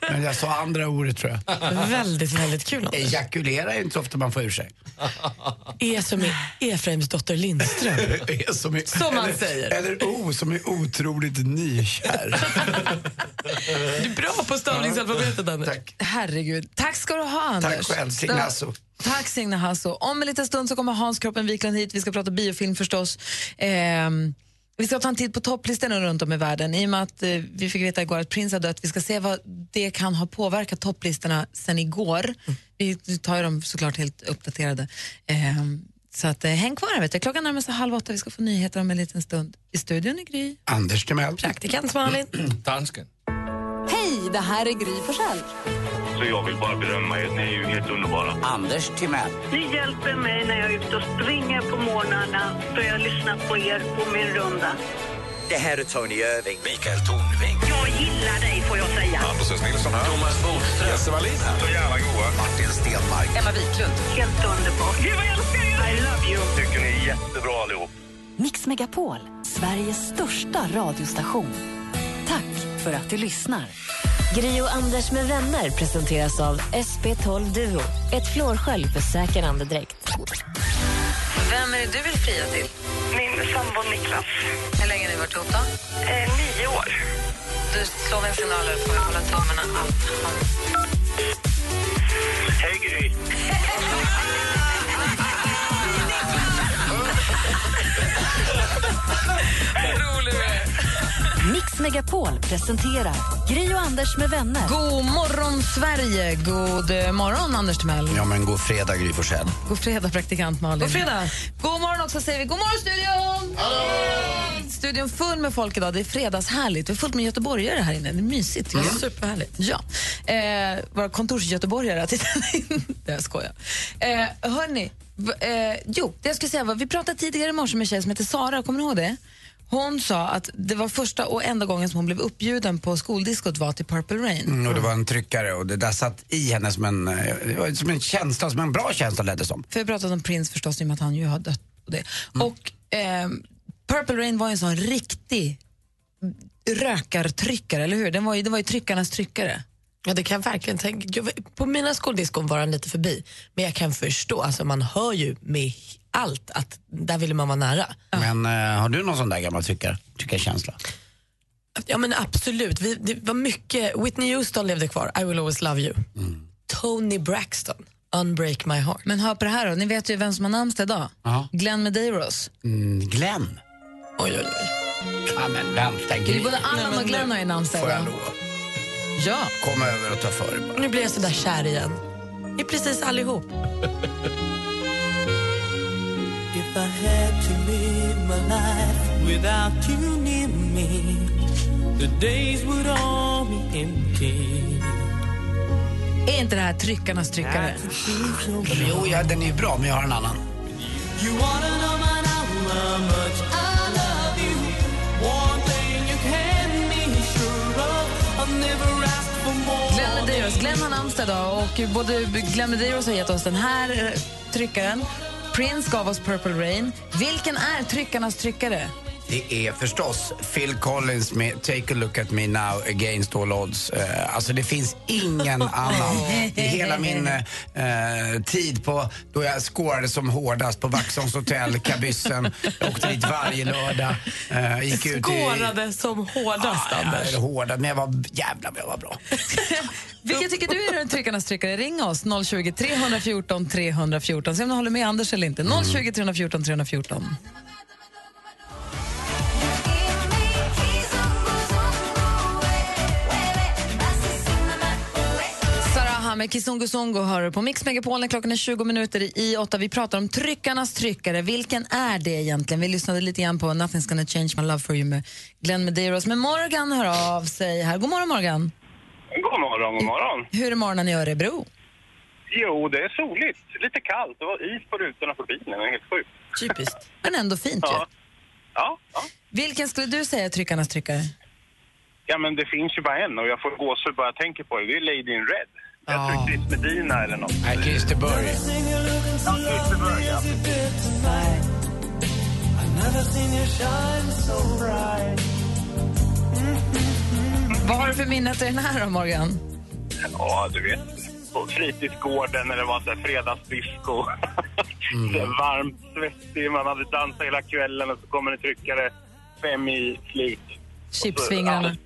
Men jag sa andra ordet tror jag. Väldigt, väldigt kul. Anders. Ejakulera är inte så ofta man får ur sig. E som är Efraims dotter Lindström. E som, är, Som man eller, säger. Eller O som är otroligt nykär. Du är bra på stavningsalfabetet Anders. Tack. Herregud. Tack ska du ha, Anders. Tack själv, Signe. Hasso. Tack Signe Hasso. Om en liten stund så kommer Hans Kroppen Wiklund hit. Vi ska prata biofilm förstås. Ehm, vi ska ta en titt på topplistorna runt om i världen. I och med att eh, vi fick veta igår att Prince har dött. Vi ska se vad det kan ha påverkat topplistorna sen igår. Vi tar ju dem såklart helt uppdaterade. Ehm, så att, eh, häng kvar. Vet du. Klockan närmar sig halv åtta. Vi ska få nyheter om en liten stund. I studion är Gry. Anders Timell. Praktikant Malin. Dansken. Hej, det här är Gry Forssell. Så jag vill bara berömma er, ni är ju helt underbara. Anders Timell. Ni hjälper mig när jag är ute och springer på morgnarna för jag lyssnar på er på min runda. Det här är Tony Irving. Mikael Tornving. Jag gillar dig får jag säga. Anders S. Nilsson här. Thomas Bodström. Jesse Wallin här. Så jävla goa. Martin Stenmark. Emma Wiklund. Helt underbart. Gud vad jag älskar er! I love you. Tycker ni är jättebra allihop. Mix Megapol, Sveriges största radiostation. Tack för att du lyssnar. Gri och Anders med vänner presenteras av SP12 Duo. Ett flårskölj för säker andedräkt. Vem är det du vill fria till? Min sambo Niklas. Hur länge har ni varit ihop då? Eh, nio år. Du slår en signal och får hålla tummarna att han... Hej Gry. rolig du är. Mix Megapol presenterar Gri och Anders med vänner. God morgon, Sverige! God eh, morgon, Anders Timell. Ja men god fredag Gry Forssell. God fredag, praktikant Malin. God fredag. God morgon också säger vi. God morgon, studion! Studion full med folk idag. Det är fredagshärligt. Vi är fullt med göteborgare här inne. Det är mysigt. Mm. Superhärligt. Ja. Eh, våra kontorsgöteborgare. Titta in. Det jag skojar. Eh, hörni, eh, jo, det jag skulle säga var, vi pratade tidigare i morse med en tjej som heter Sara, kommer ni ihåg det? Hon sa att det var första och enda gången som hon blev uppbjuden på skoldiskot var till Purple Rain. Mm, och det var en tryckare och det där satt i henne som en, eh, det var som en känsla, som en bra känsla lät det som. För vi pratade om Prince förstås i och med att han ju har dött. Och, det. och ehm, Purple Rain var en sån riktig rökartryckare, eller hur? Den var ju, det var ju tryckarnas tryckare. Ja, det kan jag verkligen tänka. Jag, på mina skoldiskon var han lite förbi, men jag kan förstå, alltså man hör ju med allt att där ville man vara nära. Men eh, har du någon sån där gammal tyckare, tyckarkänsla? Ja men absolut, Vi, det var mycket, Whitney Houston levde kvar, I will always love you. Mm. Tony Braxton, Unbreak my heart. Men hör på det här då, ni vet ju vem som har namnsdag idag. Ja. Glenn Medeiros. Mm, Glenn? Oj, oj, oj. Ja, men vänta, Det är Gry. både Allan och Glenn har ju namnsdag Får jag idag. lov? Ja. Kom över och ta för bara. Nu blir jag så där kär igen. Det är precis allihop. If I had to live my life without you near me, the days would all be empty. Är inte det här tryckarnas tryckare? Jo, ja, den är ju bra, men jag har en annan. You wanna know my how much I love you. One thing you can be sure of, I've never asked for more. Glenn Medeiros. Glenn har namnsdag idag och både Glenn Medeiros har gett oss den här tryckaren. Prince gav oss Purple Rain. Vilken är tryckarnas tryckare? Det är förstås Phil Collins med Take a look at me now against all odds. Eh, alltså det finns ingen annan. I hela min eh, tid på då jag skårade som hårdast på Vaxholms hotell, Kabyssen. Jag åkte dit varje lördag. Eh, gick ut i, Skårade som hårdast, Ja, Anders. jag, hårda, men jag var jävla jag var bra. Vilken tycker du är tryckarnas tryckare? Ring oss, 020 314 314. Se om du håller med Anders eller inte. 020 314 314. Hammer, Kizungu Zungu hör på Mix Megapol när klockan är 20 minuter i åtta. Vi pratar om tryckarnas tryckare. Vilken är det egentligen? Vi lyssnade lite grann på Nothing's gonna change my love for you med Glenn Medeiros. Men Morgan hör av sig här. God morgon Morgan. God morgon, god morgon. Hur är morgonen i Örebro? Jo, det är soligt. Lite kallt. Det var is på rutorna på bilen. Det är helt sjukt. Typiskt. Men ändå fint ju. Ja. Ja, ja. Vilken skulle du säga är tryckarnas tryckare? ja, men det finns ju bara en och jag får gåshud bara jag tänker på det. Det är Lady in Red. Jag tror Chris Medina eller något. Nej, Christer Burg. Ja, Christer Burg, ja. Vad har du för minne till den här då, Morgan? Ja, du vet. På fritidsgården eller var så här fredagsdisco. Här varmt, svettig, man hade dansat hela kvällen och så kommer en tryckare fem i slut. Chipsfingrarna.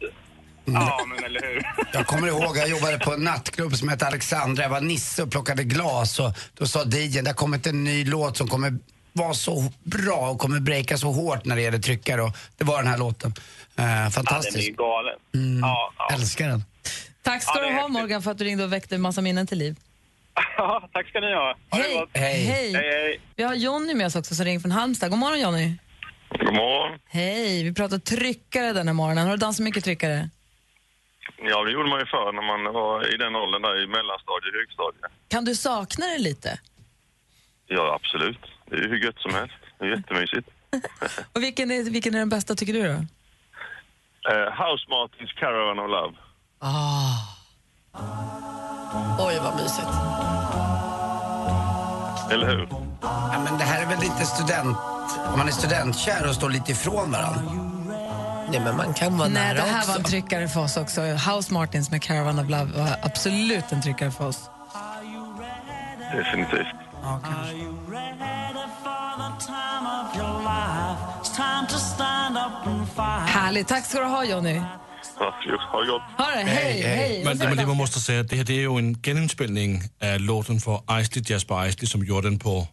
Ja, men eller hur. Jag kommer ihåg, jag jobbade på en nattklubb som hette Alexandra. Jag var nisse och plockade glas och då sa DJn, det har kommit en ny låt som kommer vara så bra och kommer breaka så hårt när det gäller tryckare och det var den här låten. Eh, Ja, den är fantastisk. ju galen. Mm, Ja, ja. Älskar den. Tack ska Ja, du ha Morgan för att du ringde och väckte en massa minnen till liv. Ja, tack ska ni ha. Ha Hej. gott. Hej. hej, hej. Vi har Jonny med oss också som ringer från Halmstad. God morgon Jonny. God morgon. Hej, vi pratar tryckare den här morgonen. Har du dansat mycket tryckare? Ja, det gjorde man ju förr när man var i den åldern där i mellanstadiet, högstadiet. Kan du sakna det lite? Ja, absolut. Det är ju hur gött som helst. Det är jättemysigt. Och vilken är, vilken är den bästa tycker du då? Eh, House Martins Caravan of Love. Ah. Oj, vad mysigt. Eller hur? Ja, men det här är väl lite student... Om man är studentkär och står lite ifrån varandra. Nej, men man kan vara Nej, nära det här också. var en tryckare för oss också. House Martins med Caravan of Love var absolut en tryckare för oss. Definitivt. Härligt. Tack ska du ha Jonny. Varsågod. Ha det gott. Ha det. Hej, hej. Men det, men det man måste säga, det här det är ju en geninspelning av låten för Isley, Jasper Isley, som gjorde den på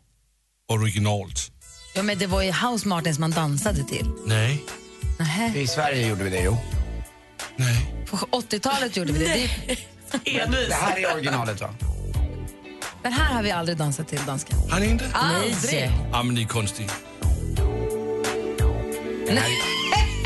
originalt. Ja, men det var ju House Martins man dansade till. Nej. Nähä. I Sverige gjorde vi det, jo. På 80-talet gjorde vi det. det. Men det här är originalet, va? Den här har vi aldrig dansat till, dansken. Har ni inte? Aldrig. Ja, men ni är konstiga. Den här,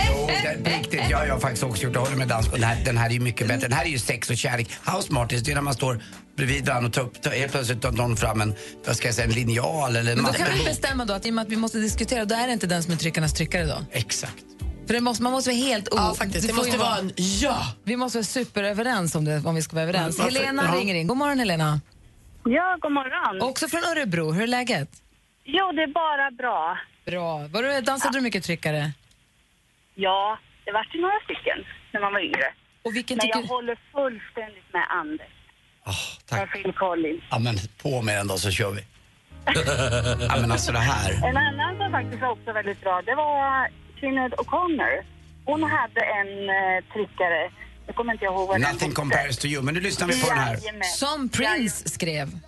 jo, den, riktigt, ja, jag har faktiskt också gjort det. Håller med dansk. Den här, den här är ju mycket bättre. Den här är ju sex och kärlek. House Martins, det är när man står bredvid varandra och tar upp, tar, helt plötsligt tar någon fram en, vad ska jag säga, en linjal eller en Men då kan vi bestämma då att i och med att vi måste diskutera, då är det inte den som är tryckarnas tryckare då? Exakt. För det måste, man måste vara helt... O- Ja, faktiskt. Det måste vara en ja. Vi måste vara superöverens om det, om vi ska vara överens. Varför? Helena Ja. ringer in. God morgon Helena. Ja, god morgon. Också från Örebro. Hur är läget? Jo, det är bara bra. Bra. Var du, dansade du mycket tryckare? Ja, det vart ju några stycken när man var yngre. Och vilken Men tycker jag håller fullständigt med Anders. tack. Med Phil Collins. Ja men på med den då så kör vi. ja men alltså det här. En annan som faktiskt var också väldigt bra, det var Sinéad O'Connor. Hon hade en uh, tryckare, jag kommer inte ihåg vad den Nothing hette. compares to you. Men nu lyssnar vi på den här. Jajamän. Som Prince skrev.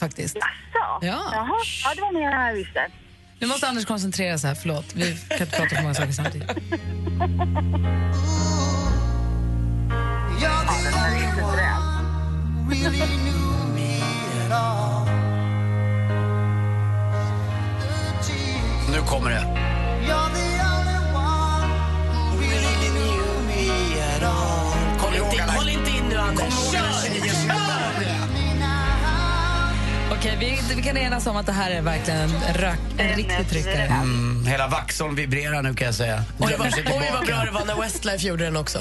Faktiskt. Jaså? Ja. Jaha, ja det var mer än jag visste. Nu måste Anders koncentrera sig här, förlåt. Vi kan inte prata om många saker samtidigt. Ja, den här är ju suverän. Nu kommer det. Håll inte, håll inte in nu, Anders. Kör! Okej, vi, vi kan enas om att det här är verkligen en, rök, en riktig tryckare. Mm, hela Vaxholm vibrerar nu kan jag säga. Oj, vad, oj, vad bra det var när Westlife gjorde den också.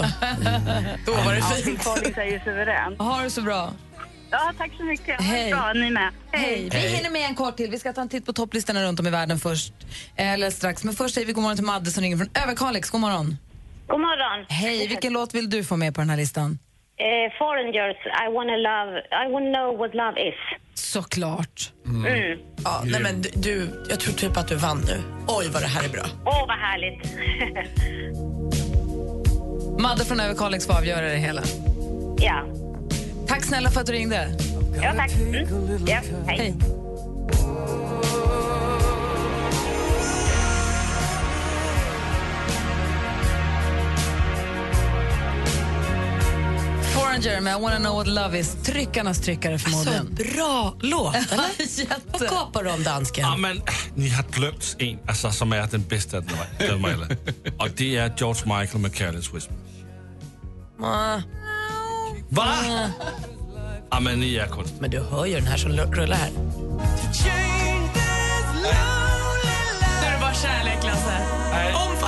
Då var det fint. Ju suverän. Ha det så bra. Ja, tack så mycket. Hej. Bra, ni med. Hej. Vi hinner med en kort till. Vi ska ta en titt på topplistorna runt om i världen först. Eller strax. Men först säger vi god morgon till Madde som ringer från Överkalix. God morgon. God morgon. Hej. Vilken låt vill du få med på den här listan? Eh, foreigners, I wanna love, I wanna know what love is. Såklart. Mm. Ja, nej, men du- jag tror typ att du vann nu. Oj, vad det här är bra. Åh, vad härligt. Madde från Överkalix får avgöra det hela. ja. Tack snälla för att du ringde. ja, tack. Mm. Ja, hej. Hej. Foreigner med I wanna know what love is. Tryckarnas tryckare förmodligen. Alltså, bra låt, eller? Vad gapar du om, dansken? Ja, men ni har glömt en, alltså, som är den bästa av dem- alla. Och det är George Michael med Careless Whisper. Va? Ja, men ni är konstiga. Men du hör ju den här som rullar här. Nu är det bara kärlek, Lasse. Omfamna!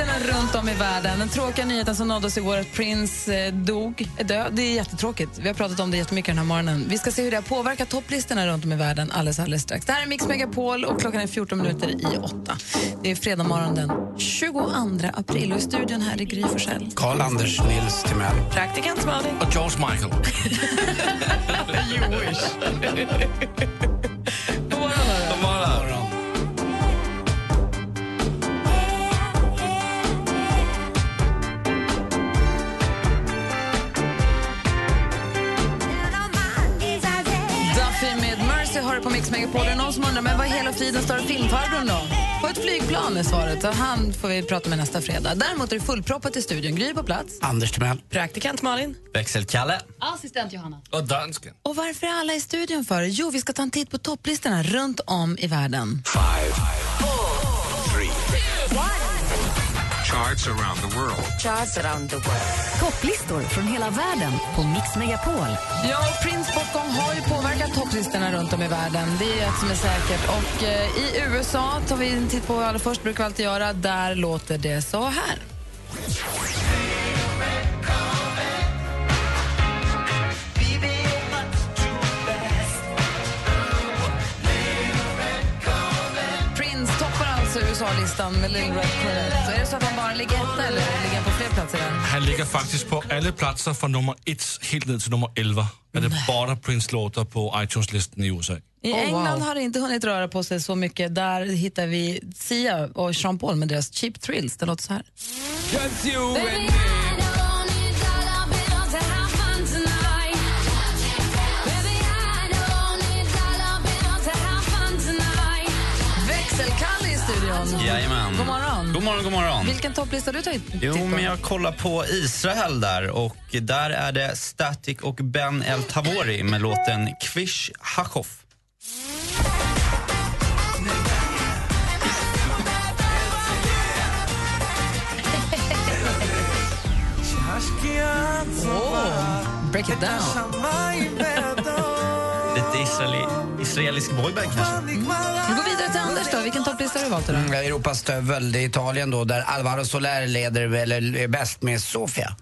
Topplistorna runt om i världen. Den tråkiga nyheten som nådde oss igår att Prince eh, dog, är död. Det är jättetråkigt. Vi har pratat om det jättemycket den här morgonen. Vi ska se hur det har påverkat topplistorna runt om i världen alldeles, alldeles strax. Det här är Mix Megapol och klockan är 14 minuter i åtta. Det är fredag morgon den 22 april och i studion här är Gry Forssell. Karl-Anders Nils Timell. Praktikant Malin. Och George Michael. Mix Megapol. Det är någon som undrar, men vad i hela friden står filmfarbrorn då? På ett flygplan är svaret. Så han får vi prata med nästa fredag. Däremot är det fullproppat i studion. Gry på plats. Anders Timell. Praktikant Malin. Växelkalle. Assistent Johanna. Och dansken. Och varför är alla i studion för? Jo, vi ska ta en titt på topplistorna runt om i världen. Charts around the world. Charts around the world. Topplistor från hela världen på Mix Megapol. Ja, och Prince bortgång har ju påverkat topplistorna runt om i världen. Det är ett som är säkert. Och eh, i USA tar vi en titt på allra först, brukar vi alltid göra. Där låter det så här. USA-listan med Little Red Corvette. Så är det så att han bara ligger etta eller ligger han på fler platser där? Han ligger faktiskt på alla platser från nummer 1 helt ned till nummer 11. Är det bara Prince-låtar på iTunes-listan i USA. I Oh, England wow. har det inte hunnit röra på sig så mycket. Där hittar vi Sia och Sean Paul med deras Cheap Thrills. Det låter så här. Jajamän. God morgon. God morgon, god morgon. Vilken topplista du tagit Jo, men jag kollar på Israel där och där är det Static och Ben El Tavori med låten Kvish Hachoff. Oh, break it down israeli, israelisk boyband kanske. Vi går vidare till Anders då. Vilken topplista har du valt idag? Mm, Europas stövel, det är Italien då, där Alvaro Soler leder, eller är bäst med Sofia.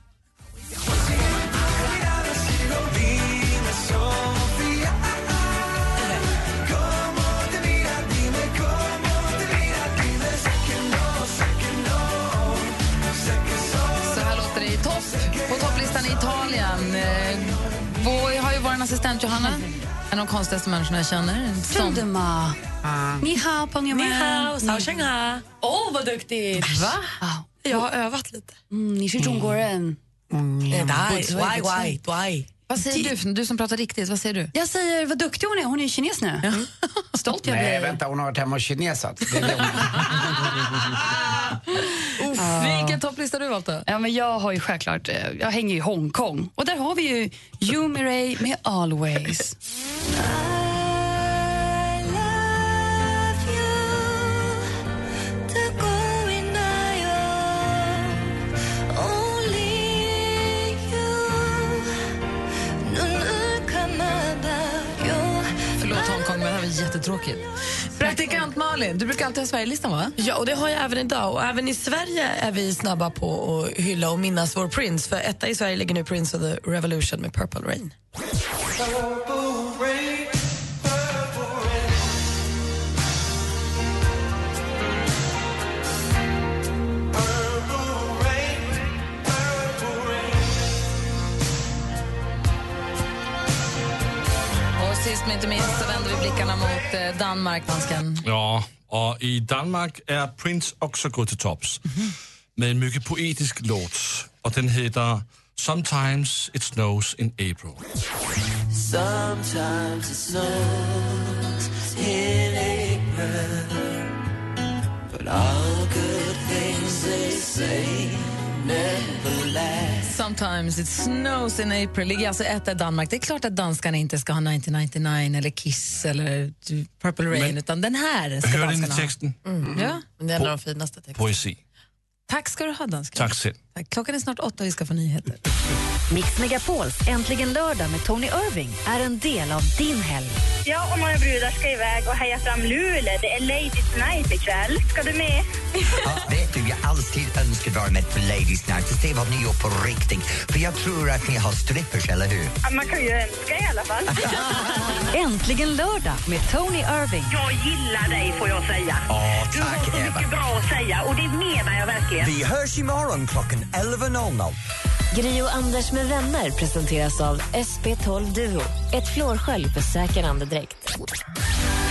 på topplistan i Italien. Eh, vår, har ju vår assistent Johanna en av de konstigaste människorna jag känner. Som- Chundema. Ni hao, Pongyamen. Ni hao, sao shanghai. Åh, vad duktigt! Va? Jag har övat lite. Mm, ni är Zhongguoren. Eh, dai, dai, dai, dai. Vad säger du, du som pratar riktigt? Vad säger du? Jag säger vad duktig hon är. Hon är ju kines nu. Stolt jag Nej, blir. vänta, hon har varit hemma och kinesat. Vilken topplista har du valt då? Ja, men jag har ju självklart, eh, jag hänger i Hongkong. Och där har vi ju Yumi Ray med Always. Jättetråkigt. Praktikant Malin, du brukar alltid ha Sverigelistan va? Ja, och det har jag även idag. Och även i Sverige är vi snabba på att hylla och minnas vår Prince. För etta i Sverige ligger nu Prince of the Revolution med Purple Rain. Sist men inte minst så vänder blickarna mot eh, Danmark, dansken. Ja, och i Danmark är Prince också gått till tops med en mycket poetisk låt och den heter Sometimes it snows in April. Sometimes it snows in April, but all good things they say. Sometimes it snows in April. Ligger alltså etta i Danmark. Det är klart att danskarna inte ska ha 1999 eller Kiss eller Purple Rain, Men- utan den här ska danskarna ha. texten? Mm. Ja. Det är en av de finaste texterna. Poesi. Tack ska du ha, dansken. Tack själv. Tack. Klockan är snart åtta och vi ska få nyheter. Mix Megapols Äntligen lördag med Tony Irving är en del av din helg. Ja, och några brudar ska iväg och heja fram Luleå. Det är Ladies Night ikväll. Ska du med? Ja, vet du, jag alltid önskat vara med på Ladies Night och se vad ni gör på riktigt. För jag tror att ni har strippers, eller hur? Ja, man kan ju önska i alla fall. Äntligen lördag med Tony Irving. Jag gillar dig, får jag säga. Ja, Du har så mycket bra att säga och det menar jag verkligen. Vi hörs imorgon klockan 11.00. Gri och Anders med vänner presenteras av SP12 Duo. Ett flårskölj för säker andedräkt.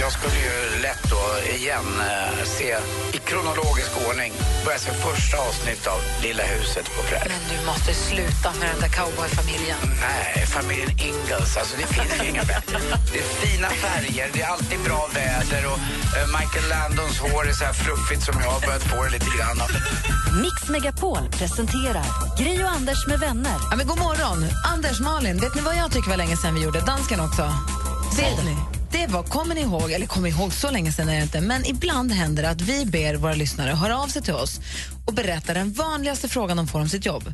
Jag skulle ju lätt då igen eh, se i kronologisk ordning börja se första avsnitt av Lilla huset på prärien. Men du måste sluta med den där cowboyfamiljen. Nej, familjen Ingalls. Alltså det finns ju inga bättre. Det är fina färger, det är alltid bra väder och eh, Michael Landons hår är så här fluffigt som jag har börjat få det lite grann. Mix Megapol presenterar Gri och Anders med vänner. Ja, men god morgon! Anders, Malin, vet ni vad jag tycker var länge sedan vi gjorde? Dansken också. Ni? Det var, kommer ni ihåg, eller kommer ihåg så länge sedan är det inte, men ibland händer det att vi ber våra lyssnare höra av sig till oss och berätta den vanligaste frågan de får om sitt jobb.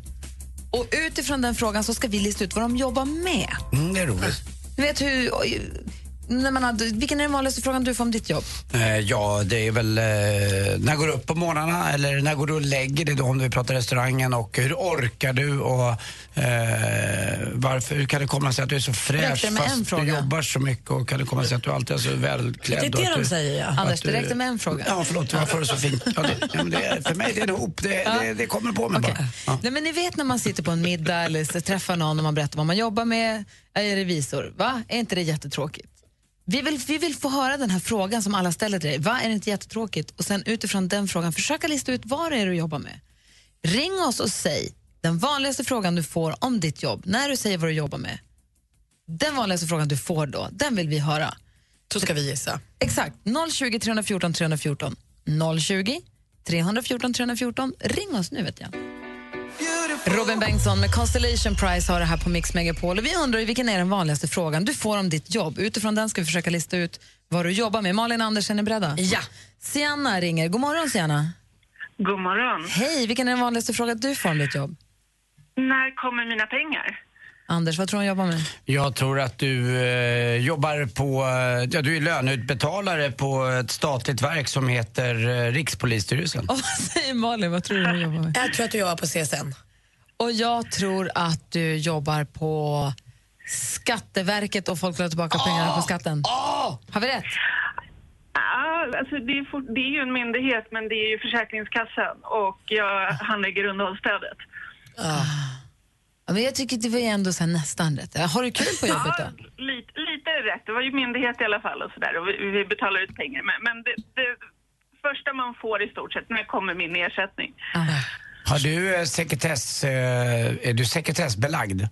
Och utifrån den frågan så ska vi lista ut vad de jobbar med. Mm, det är roligt. Du vet hur... När man hade, vilken är den vanligaste frågan du får om ditt jobb? Eh, ja, det är väl eh, när går du upp på morgnarna eller när går du och lägger dig då om du pratar restaurangen och hur orkar du och eh, varför, hur kan det komma sig att du är så fräsch det fast du jobbar så mycket och kan det komma sig att du alltid är så välklädd? Det är det de du, säger, ja. Anders, det räckte med en fråga. Ja, förlåt, varför är det så fint? Ja, det, ja, men det är, för mig det är en hop, det, det, det kommer på mig bara. Ja. Nej, men ni vet när man sitter på en middag eller träffar någon och man berättar vad man jobbar med. Jag är revisor. Va? Är inte det jättetråkigt? Vi vill, vi vill få höra den här frågan som alla ställer till dig. Va? Är det inte jättetråkigt? Och sen utifrån den frågan försöka lista ut vad det är du jobbar med. Ring oss och säg den vanligaste frågan du får om ditt jobb när du säger vad du jobbar med. Den vanligaste frågan du får då, den vill vi höra. Så ska vi gissa. Exakt. 020 314 314. 020 314 314. Ring oss nu vet jag. Robin Bengtsson med Constellation Prize har det här på Mix Megapol. Och vi undrar ju vilken är den vanligaste frågan du får om ditt jobb. Utifrån den ska vi försöka lista ut vad du jobbar med. Malin Andersen är beredda? Ja. Sienna ringer. God morgon Sienna. God morgon. Hej, vilken är den vanligaste frågan du får om ditt jobb? När kommer mina pengar? Anders, vad tror du hon jobbar med? Jag tror att du eh, jobbar på, eh, ja du är löneutbetalare på ett statligt verk som heter eh, Rikspolisstyrelsen. Och vad säger Malin? Vad tror du hon jobbar med? Jag tror att du jobbar på CSN. Och jag tror att du jobbar på Skatteverket och folk vill ha tillbaka pengarna på skatten. Har vi rätt? Ja, alltså det, är fort, det är ju en myndighet, men det är ju Försäkringskassan och jag handlägger underhållsstödet. Ja, men jag tycker det var ju ändå så här nästan rätt. Har du kul på jobbet då? Lite, lite det rätt. Det var ju myndighet i alla fall och sådär och vi, vi betalar ut pengar. Men, men det, det första man får i stort sett, när kommer min ersättning? Har du eh, sekretess, eh, är du sekretessbelagd?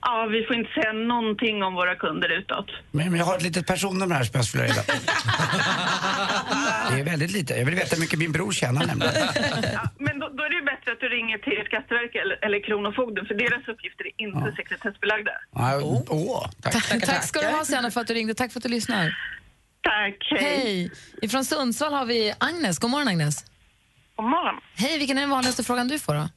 Ja, vi får inte säga någonting om våra kunder utåt. Men men jag har ett litet personnummer här som jag skulle vilja. Det är väldigt lite. Jag vill veta hur mycket min bror tjänar nämligen. Men då, då är det ju bättre att du ringer till Skatteverket eller, eller Kronofogden för deras uppgifter är inte sekretessbelagda. Ja, Åh, tack. Tack, ska du ha Sienna för att du ringde. Tack för att du lyssnar. Tack, hej. Ifrån Sundsvall har vi Agnes. God morgon Agnes. God morgon. Hej, vilken är den vanligaste frågan du får då?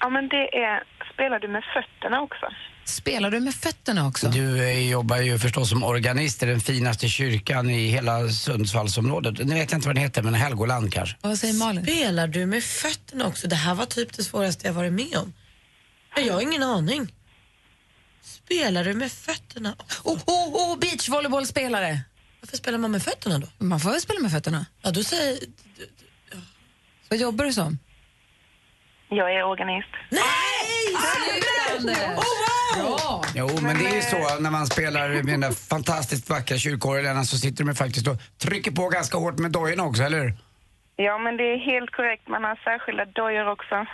Ja, men det är, spelar du med fötterna också? Spelar du med fötterna också? Du eh, jobbar ju förstås som organist i den finaste kyrkan i hela Sundsvallsområdet. Nu vet jag inte vad den heter, men Helgoland kanske. Vad säger Malin? Spelar du med fötterna också? Det här var typ det svåraste jag varit med om. Men Jag har ingen aning. Spelar du med fötterna? Oh, oh, oh beachvolleybollspelare! Varför spelar man med fötterna då? Man får väl spela med fötterna? Ja, då säger... Vad jobbar du som? Jag är organist. Sluta! Bra! Jo, men det är ju så när man spelar med den där fantastiskt vackra kyrkorglarna så sitter de faktiskt och trycker på ganska hårt med dojorna också, eller hur? Ja, men det är helt korrekt. Man har särskilda dojor också.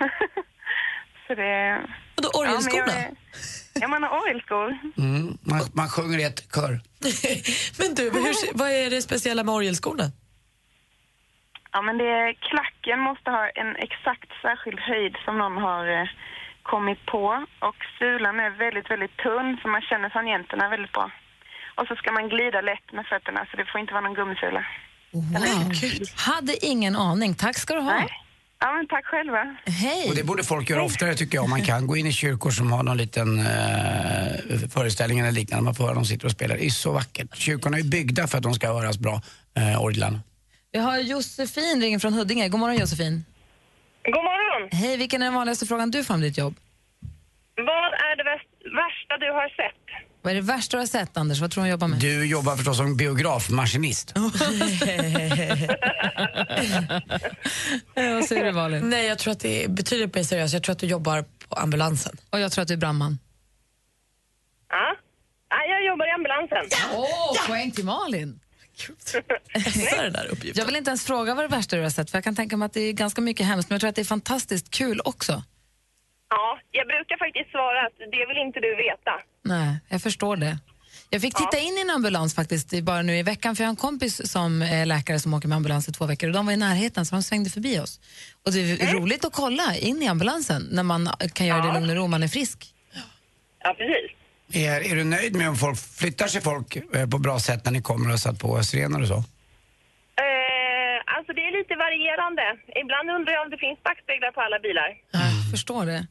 Så det... Och då orgelskorna? Ja, är- ja, man har orgelskor. Mm. Man, man sjunger i ett kör. Men du, hur, vad är det speciella med orgelskorna? Ja, men det är, klacken måste ha en exakt särskild höjd som någon har eh, kommit på. Och sulan är väldigt, väldigt tunn så man känner tangenterna väldigt bra. Och så ska man glida lätt med fötterna så det får inte vara någon gummisula. Wow. Hade ingen aning. Tack ska du ha. Ja, men tack själva. Hej! Och det borde folk göra oftare tycker jag om man kan. Gå in i kyrkor som har någon liten eh, föreställning eller liknande. Man får höra dem sitter och spelar. Det är så vackert. Kyrkorna är byggda för att de ska höras bra, eh, orglarna. Vi har Josefin ringer från Huddinge. God morgon Josefin. God morgon. Hej, vilken är den vanligaste frågan du får om ditt jobb? Vad är det värsta du har sett? Vad är det värsta du har sett Anders? Vad tror du hon jobbar med? Du jobbar förstås som biografmaskinist. Vad säger du Malin? Nej, jag tror att det är betydligt mer seriöst. Jag tror att du jobbar på ambulansen. Och jag tror att du är brandman. Ja. ja jag jobbar i ambulansen. Åh, poäng till Malin! Jag vill inte ens fråga vad det värsta du har sett, för jag kan tänka mig att det är ganska mycket hemskt, men jag tror att det är fantastiskt kul också. Ja, jag brukar faktiskt svara att det vill inte du veta. Nej, jag förstår det. Jag fick titta in i en ambulans faktiskt bara nu i veckan, för jag har en kompis som är läkare som åker med ambulans i två veckor och de var i närheten så de svängde förbi oss. Och det är roligt att kolla in i ambulansen när man kan göra det i lugn och ro, man är frisk. Ja, precis. Är, är du nöjd med om folk flyttar sig folk eh, på bra sätt när ni kommer och har satt på sirener och så? Eh, alltså det är lite varierande. Ibland undrar jag om det finns backspeglar på alla bilar. Jag förstår det.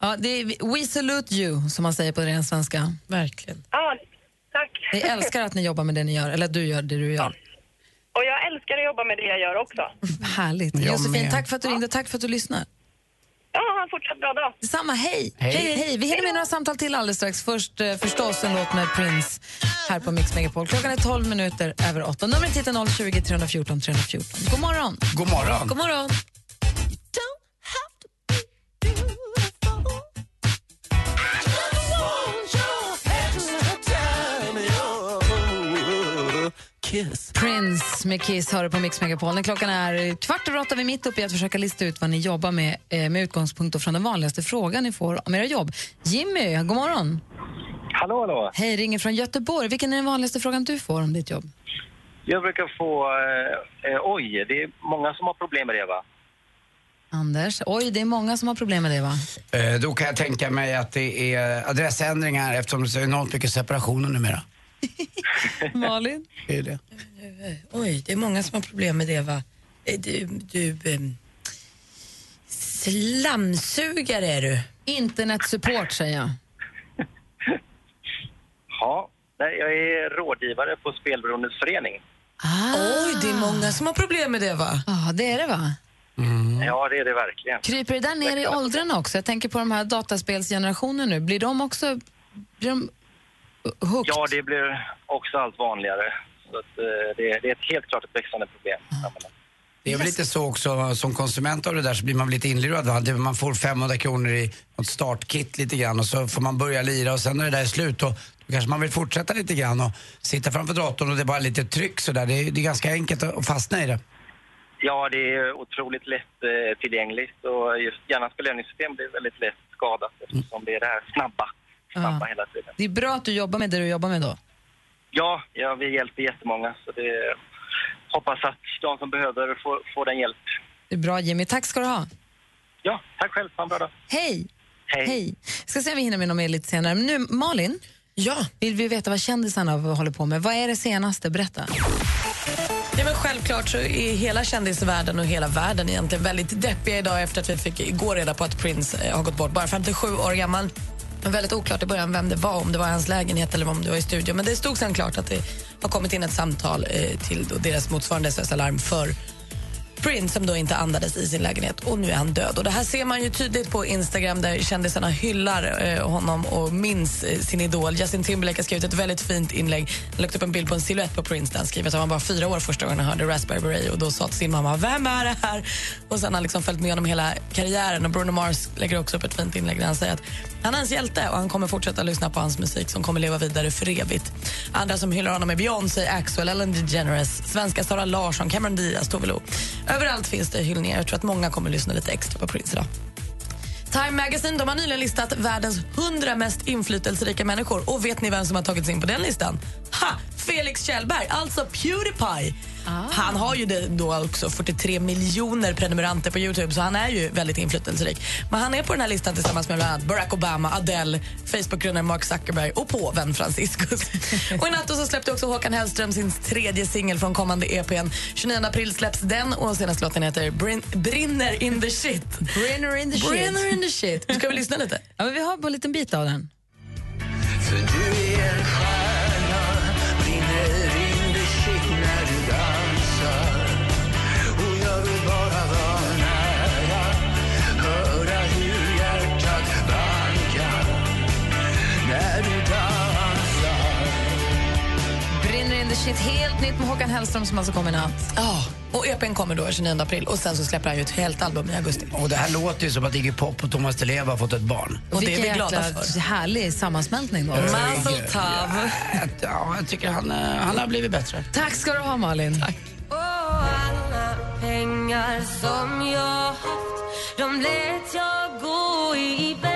Ja, det är, we salute you, som man säger på ren svenska. Verkligen. Ja, tack. Vi älskar att ni jobbar med det ni gör, eller att du gör det du gör. Och jag älskar att jobba med det jag gör också. Härligt. Jag Josefin, med. tack för att du ringde, tack för att du lyssnar. Ja, ha en fortsatt bra dag. Detsamma, hej! Hej. hej, hej. Vi hinner med några samtal till alldeles strax. Först eh, förstås en låt med Prince här på Mix Megapol. Klockan är 12 minuter över 8. Numret hit är 020 314 314. God morgon! God morgon! God morgon! Kiss. Prince med Kiss hör du på Mix Megapol. Klockan är kvart över åtta. Vi är mitt uppe i att försöka lista ut vad ni jobbar med eh, med utgångspunkt från den vanligaste frågan ni får om era jobb. Jimmy, god morgon! Hallå, hallå. Hej, ringer från Göteborg. Vilken är den vanligaste frågan du får om ditt jobb? Jag brukar få... Eh, eh, oj, det är många som har problem med det, va? Anders, oj, det är många som har problem med det va? Eh, då kan jag tänka mig att det är adressändringar eftersom det är enormt mycket separationer numera. Malin? Det är det. Oj, det är många som har problem med det va? Eh, Du, du ehm, slamsugare är du. Internetsupport säger jag. Ja, nej, jag är rådgivare på Spelberoendes förening. Oj, det är många som har problem med det va? Ja, det är det va? Ja, det är det verkligen. Kryper det där ner i åldrarna också? Jag tänker på de här dataspelsgenerationen nu. Blir de också... Blir de hooked? Ja, det blir också allt vanligare. Så att, eh, det, det är ett helt klart ett växande problem. Det är väl lite så också, som konsument av det där så blir man lite inlurad. Va? Man får 500 kronor i något startkit lite grann och så får man börja lira och sen när det där är slut då, då kanske man vill fortsätta lite grann och sitta framför datorn och det är bara lite tryck sådär. Det, är- det är ganska enkelt att fastna i det. Ja, det är otroligt lätt eh, tillgängligt och just hjärnans belöningssystem blir väldigt lätt skadat eftersom det är det här snabba, Ja. hela tiden. Det är bra att du jobbar med det du jobbar med då. Ja, ja, vi hjälper jättemånga så det hoppas att de som behöver får, får den hjälp. Det är bra Jimmy, tack ska du ha. Ja, tack själv. Ha en bra dag. Hej! Hej. Ska se om vi hinner med något mer lite senare. Men nu, Malin, ja. vill vi veta vad kändisarna håller på med? Vad är det senaste? Berätta. Ja, men självklart så är hela kändisvärlden och hela världen egentligen väldigt deppiga idag efter att vi fick igår reda på att Prince eh, har gått bort, bara 57 år gammal. Det var väldigt oklart i början vem det var, om det var hans lägenhet eller om det var i studion. Men det stod sen klart att det har kommit in ett samtal eh, till då deras motsvarande SOS Alarm för Prince som då inte andades i sin lägenhet och nu är han död. Och det här ser man ju tydligt på Instagram där kändisarna hyllar eh, honom och minns eh, sin idol. Justin Timberlake har skrivit ett väldigt fint inlägg. Han lagt upp en bild på en silhuett på Prince där han skriver att han var bara fyra år första gången han hörde Raspberry Beret och då sa till sin mamma “Vem är det här?” och sen har han liksom följt med honom hela karriären och Bruno Mars lägger också upp ett fint inlägg där han säger att han är hans hjälte och han kommer fortsätta lyssna på hans musik som kommer leva vidare för evigt. Andra som hyllar honom är Beyoncé, Axel, Ellen DeGeneres, svenska Sara Larsson, Cameron Diaz, Tove Lo. Överallt finns det hyllningar. Jag tror att många kommer lyssna lite extra på Prince idag. Time Magazine de har nyligen listat världens 100 mest inflytelserika människor. Och vet ni vem som har tagits in på den listan? Ha! Felix Kjellberg, alltså Pewdiepie. Han har ju då också 43 miljoner prenumeranter på Youtube så han är ju väldigt inflytelserik. Men han är på den här listan tillsammans med bland annat Barack Obama, Adele, Facebook-grundaren Mark Zuckerberg och påven Franciscus. och i natt så släppte också Håkan Hellström sin tredje singel från kommande EPn. 29 april släpps den och senaste låten heter Brin Brinner in the shit. Brinner in the shit. Brinner in the shit. Ska vi lyssna lite? Ja, men vi har på en liten bit av den. För du är the shit, helt nytt med Håkan Hellström som alltså kommer i natt. Ja, och EPn kommer då 29 april och sen så släpper han ju ett helt album i augusti. Och det här låter ju som att Iggy Pop och Thomas Di Leva har fått ett barn. Och det är vi glada för. härlig sammansmältning då. Mazel tov. Ja, jag tycker han, eh, han har blivit bättre. Tack ska du ha Malin. Tack. alla pengar som jag haft De lät jag gå i laser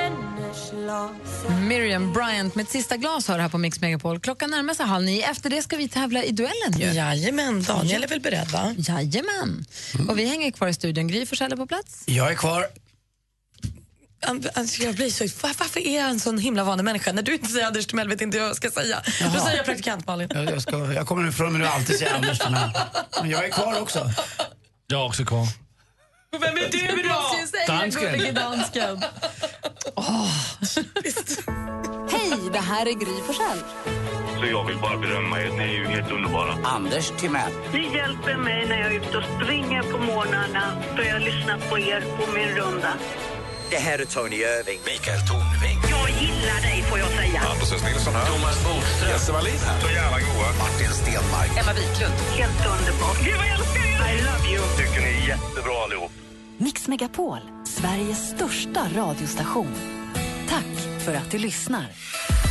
Miriam Bryant med ett sista glas hör här på Mix Megapol. Klockan närmar sig halv nio. Efter det ska vi tävla i duellen ju. Jajamän, Daniel är väl beredd va? Jajamän. Och vi hänger kvar i studion. Gry Forssell är på plats. Jag är kvar. Alltså jag blir så, var, varför är jag en sån himla vanlig människa? När du inte säger Anders Timell vet inte vad jag ska säga. Då Jaha. säger jag praktikant Malin. Jag, jag, ska, jag kommer ifrån mig nu alltid säga Anders men, men jag är kvar också. Jag är också kvar. Vem är du säga Dansken. dansken. Hej, det här är Gry Forssell. Så jag vill bara berömma er. Ni är ju helt underbara. Anders Timell. Ni hjälper mig när jag är ute och springer på morgnarna då jag lyssnar på er på min runda. Det här är Tony Irving. Mikael Tornving. Jag gillar dig får jag säga. Anders S. Nilsson här. Thomas Bodström. Jesse Wallin här. Så jävla goa. Martin Stenmark. Emma Wiklund. Helt underbart. Gud vad jag älskar er! I love you. Tycker ni är jättebra allihop. Mix Megapol, Sveriges största radiostation. Tack för att du lyssnar.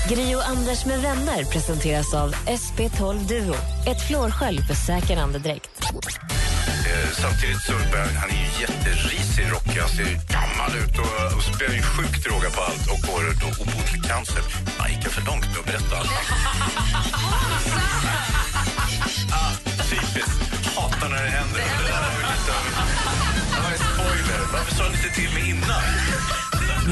Gri och Anders med vänner presenteras av SP12 Duo. Ett flårskölj för säker andedräkt. Eh, samtidigt så börjar han är ju jätterisig, rockig. Han ser gammal ut och, och spelar ju sjukt droga på allt och får då obotlig cancer. Han gick jag för långt nu? Berätta allt. ah, typiskt. Hatar när det händer. Det var en spoiler. Varför sa ni inte till mig innan?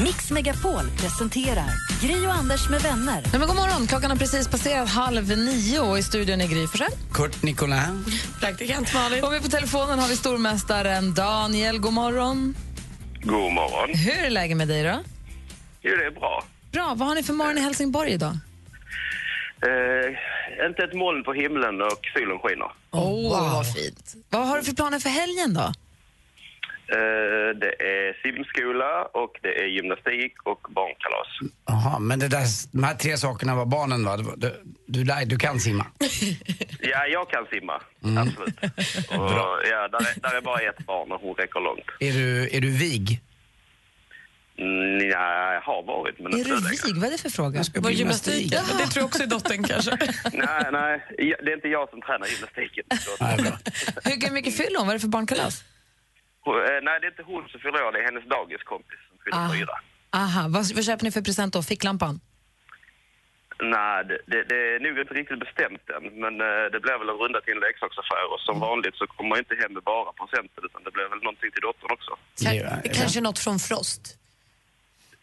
Mix Megapol presenterar Gri och Anders med vänner. Nej, men god morgon, klockan har precis passerat halv nio och i studion är Gry Forssell. Kurt Nicolin. Praktikant Malin. Och vi på telefonen har vi stormästaren Daniel. God morgon. God morgon. Hur är läget med dig då? Jo, det är bra. Bra, vad har ni för morgon i Helsingborg idag? Eh, inte ett moln på himlen och solen skiner. Åh, vad fint. Vad har du för planer för helgen då? Eh, det är simskola och det är gymnastik och barnkalas. Jaha, men det där, de här tre sakerna var barnen va? Du, lär- du kan simma? Ja, jag kan simma. Mm. Absolut. Och, ja, där, är, där är bara ett barn och hon räcker långt. Är du, är du vig? Mm, ja, jag har varit, men Är inte du vig? Vad är det för fråga? Var det gymnastik? Ja. Det tror jag också är dottern kanske. Nej, nej, det är inte jag som tränar gymnastiken. Hur mycket fyller hon? Vad är det för barnkalas? Eh, Nej, det är inte hon som fyller år, det är hennes dagiskompis som fyller Ah. fyra. Aha, vad, vad köper ni för present då? Ficklampan? Nej, det, det, det är nog inte riktigt bestämt än, men eh, det blir väl en runda till en leksaksaffär och som vanligt så kommer man inte hem med bara presenter utan det blir väl någonting till dottern också. Kanske något från Frost?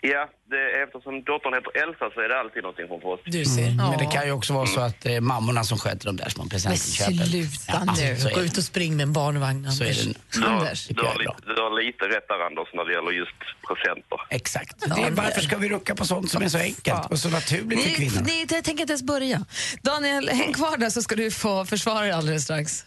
Ja, det, eftersom dottern heter Elsa så är det alltid någonting från oss. Du ser. Mm. Men det kan ju också vara så att det är mammorna som sköter de där små presentinköpen. Sluta Ja, nu. så är Gå det. ut och spring med en barnvagn, Så är Anders. det. Du har, Anders. du, har lite, du har lite rätt där Anders när det gäller just presenter. Exakt. Det är, varför ska vi rucka på sånt som är så enkelt och så naturligt för Ni, kvinnor? ni, jag tänker inte ens börja. Daniel, häng kvar där så ska du få försvara dig alldeles strax.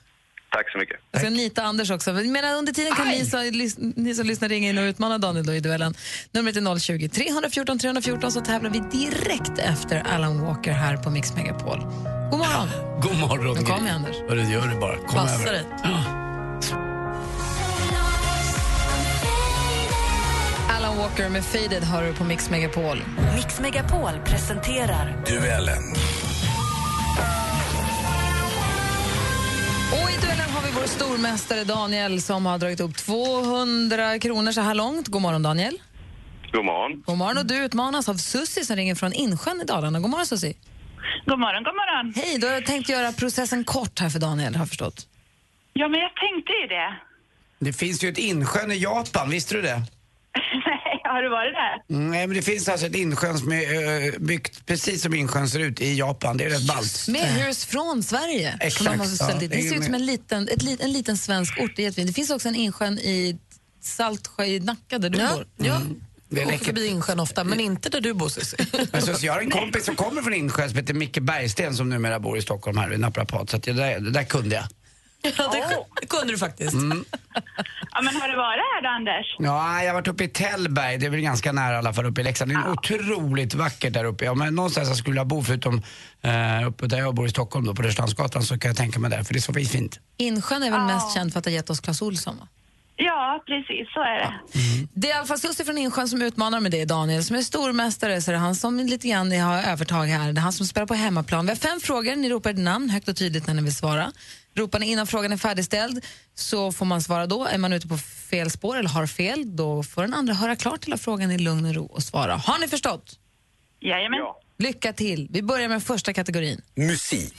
Tack så mycket. Jag ska nita Anders också. Men under tiden kan ni, så, lys- ni som lyssnar ringa in och utmana Daniel då i duellen. Numret är 020 314 314 så tävlar vi direkt efter Alan Walker här på Mix Megapol. God morgon! God morgon, Nu kommer Anders. Hörru, gör det bara. Kom Passa över. dig. Alan Walker med Faded har du på Mix Megapol. Mix Megapol presenterar Duellen. Har vi vår stormästare Daniel som har dragit upp 200 kronor så här långt. God morgon Daniel. God morgon. God morgon och du utmanas av Sussi som ringer från Insjön i Dalarna. God morgon Sussi. God morgon, god morgon. Hej, då har jag tänkt göra processen kort här för Daniel, har jag förstått. Ja, men jag tänkte ju det. Det finns ju ett insjön i Japan, visste du det? Nej, har du varit där? Mm, Nej, men det finns alltså ett insjön som är eh, byggt precis som insjön ser ut i Japan. Det är rätt ballt. Med hus från Sverige. Exakt, dit. ja. Det ser ut som en liten, ett, lit- en liten svensk ort. Det, det finns också en insjön i Saltsjö i Nacka där du Ja, bor. ja. Det är åker förbi Insjön ofta, men inte där du bor. Alltså, så jag har en kompis som kommer från Insjön som heter Micke Bergsten som numera bor i Stockholm här, är naprapat. Så att det, där, det där kunde jag. Ja, det, det kunde du faktiskt. Mm. Ja, men har du varit här då, Anders? Ja, jag har varit uppe i Tällberg, det är väl ganska nära i alla fall uppe i Leksand. Det är otroligt vackert där uppe. Ja, men någonstans jag skulle vilja bo förutom eh, uppe där jag bor i Stockholm då, på Rörstrandsgatan så kan jag tänka mig där för det är så fint. Insjön är väl mest känd för att ha gett oss Clas Ohlson? Va? Ja, precis så är det. Det är i alla fall Sussi från Insjön som utmanar med det, Daniel. Som är stormästare så är det han som lite grann har övertag här. Det är han som spelar på hemmaplan. Vi har fem frågor, ni ropar ett namn högt och tydligt när ni vill svara. Ropar ni innan frågan är färdigställd så får man svara då. Är man ute på fel spår eller har fel, då får den andra höra klart hela frågan i lugn och ro och svara. Har ni förstått? Jajamän. Lycka till. Vi börjar med första kategorin. Musik.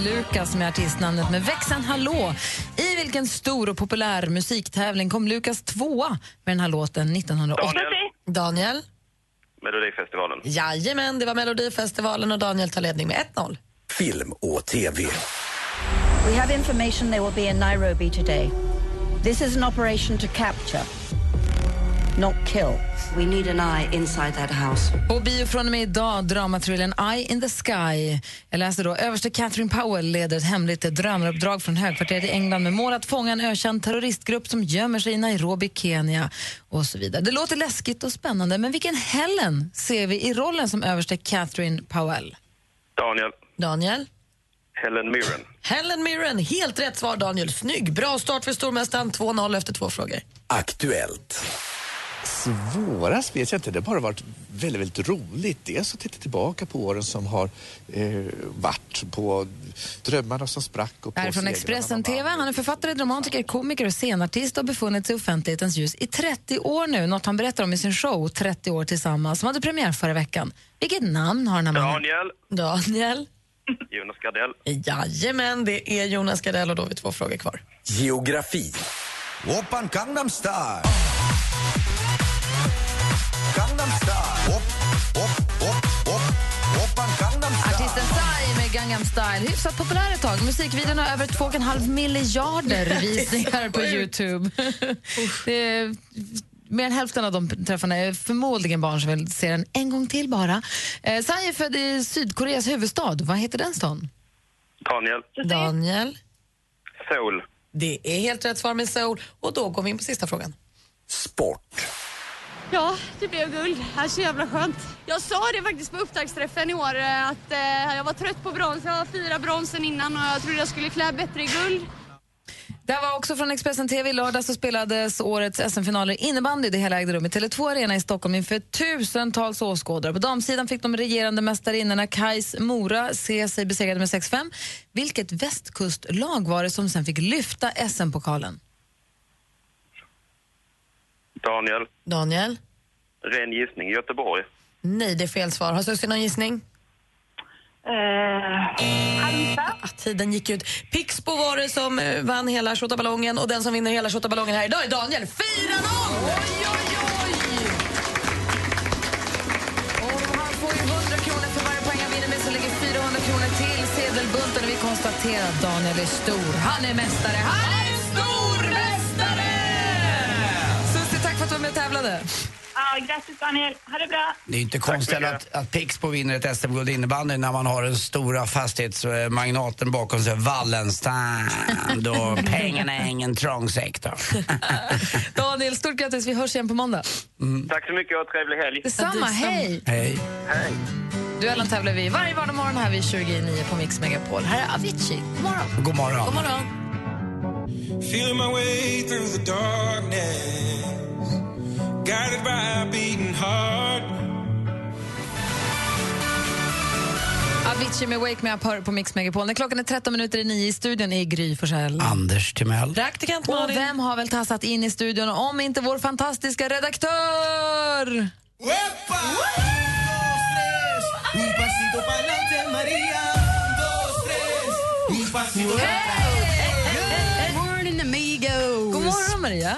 Lukas med artistnamnet med växeln Hallå. I vilken stor och populär musiktävling kom Lukas tvåa med den här låten 1980? Daniel. Daniel? Melodifestivalen. Jajamän, det var Melodifestivalen och Daniel tar ledning med 1-0. Film och TV. We have information they will be in Nairobi today. This is an operation to capture, not kill. We need an eye inside that house. På bio från och med idag, dramathrillen Eye in the Sky. Jag läser då, överste Catherine Powell leder ett hemligt drömaruppdrag från högkvarteret i England med mål att fånga en ökänd terroristgrupp som gömmer sig i Nairobi, Kenya och så vidare. Det låter läskigt och spännande, men vilken Helen ser vi i rollen som överste Catherine Powell? Daniel. Daniel? Helen Mirren. Helen Mirren, helt rätt svar Daniel. Snygg, bra start för stormästaren. 2-0 efter två frågor. Aktuellt. Svårast vet jag inte. Det har bara varit väldigt, väldigt roligt. Dels att titta tillbaka på åren som har eh, varit på drömmarna som sprack och på är från Expressen TV. Han är författare, dramatiker, komiker och scenartist och har befunnit sig i offentlighetens ljus i 30 år nu. Något han berättar om i sin show 30 år tillsammans som hade premiär förra veckan. Vilket namn har den här mannen? Daniel. Daniel? Jonas Gardell. Jajamän, det är Jonas Gardell och då har vi två frågor kvar. Geografi. Oppan Gangnam Style. Artisten Psy med Gangnam Style. Hyfsat populär ett tag. Musikvideon har över 2,5 miljarder visningar på Youtube. Det mer än hälften av de träffarna är förmodligen barn som vill se den en gång till bara. Eh, Psy är född i Sydkoreas huvudstad. Vad heter den stan? Daniel. Daniel? Seoul. Det är helt rätt svar med Soul. Och då går vi in på sista frågan. Ja, det blev guld. Det är så jävla skönt. Jag sa det faktiskt på upptaktsträffen i år eh, att eh, jag var trött på brons. Jag har fyra bronsen innan och jag trodde jag skulle klä bättre i guld. Det här var också från Expressen TV. I lördag så spelades årets SM-finaler i innebandy. Det hela ägde rum i Tele2 Arena i Stockholm inför tusentals åskådare. På damsidan fick de regerande mästarinnorna Kais Mora se sig besegrade med 6-5. Vilket västkustlag var det som sen fick lyfta SM-pokalen? Daniel, Daniel? ren gissning, Göteborg. Nej, det är fel svar. Har Susie någon gissning? Halmstad. Ah, tiden gick ut. Pixbo var det som eh, vann hela shottaballongen och den som vinner hela shottaballongen här idag är Daniel. 4-0! Oj, oj, oj! Och han får ju 100 kronor för varje poäng han vinner med så ligger 400 kronor till sedelbunten och vi konstaterar att Daniel är stor. Han är mästare. Han är stormästare! Tävlade. Ja, grattis Daniel. Ha det bra. Det är inte konstigt att, att Pixbo vinner ett SM-guld innebandy när man har den stora fastighetsmagnaten bakom sig, Wallenstrand och pengarna är ingen trång sektor. Daniel, stort grattis. Vi hörs igen på måndag. Tack så mycket och trevlig helg. Detsamma. Hej! Hej. Hej. Duellen tävlar vi varje vardagsmorgon här vid 29 på Mix Megapol. Här är Avicii. God morgon. God morgon. God morgon. Guided by a beating heart. Avicii med Wake Me Up hör på Mix Megapol. När klockan är 13 minuter i nio i studion är Gry Forssell. Anders Timell. Praktikant Och Malin. vem har väl tassat in i studion om inte vår fantastiska redaktör? Dos, tres. Un pasito morning amigos! God morgon, Maria.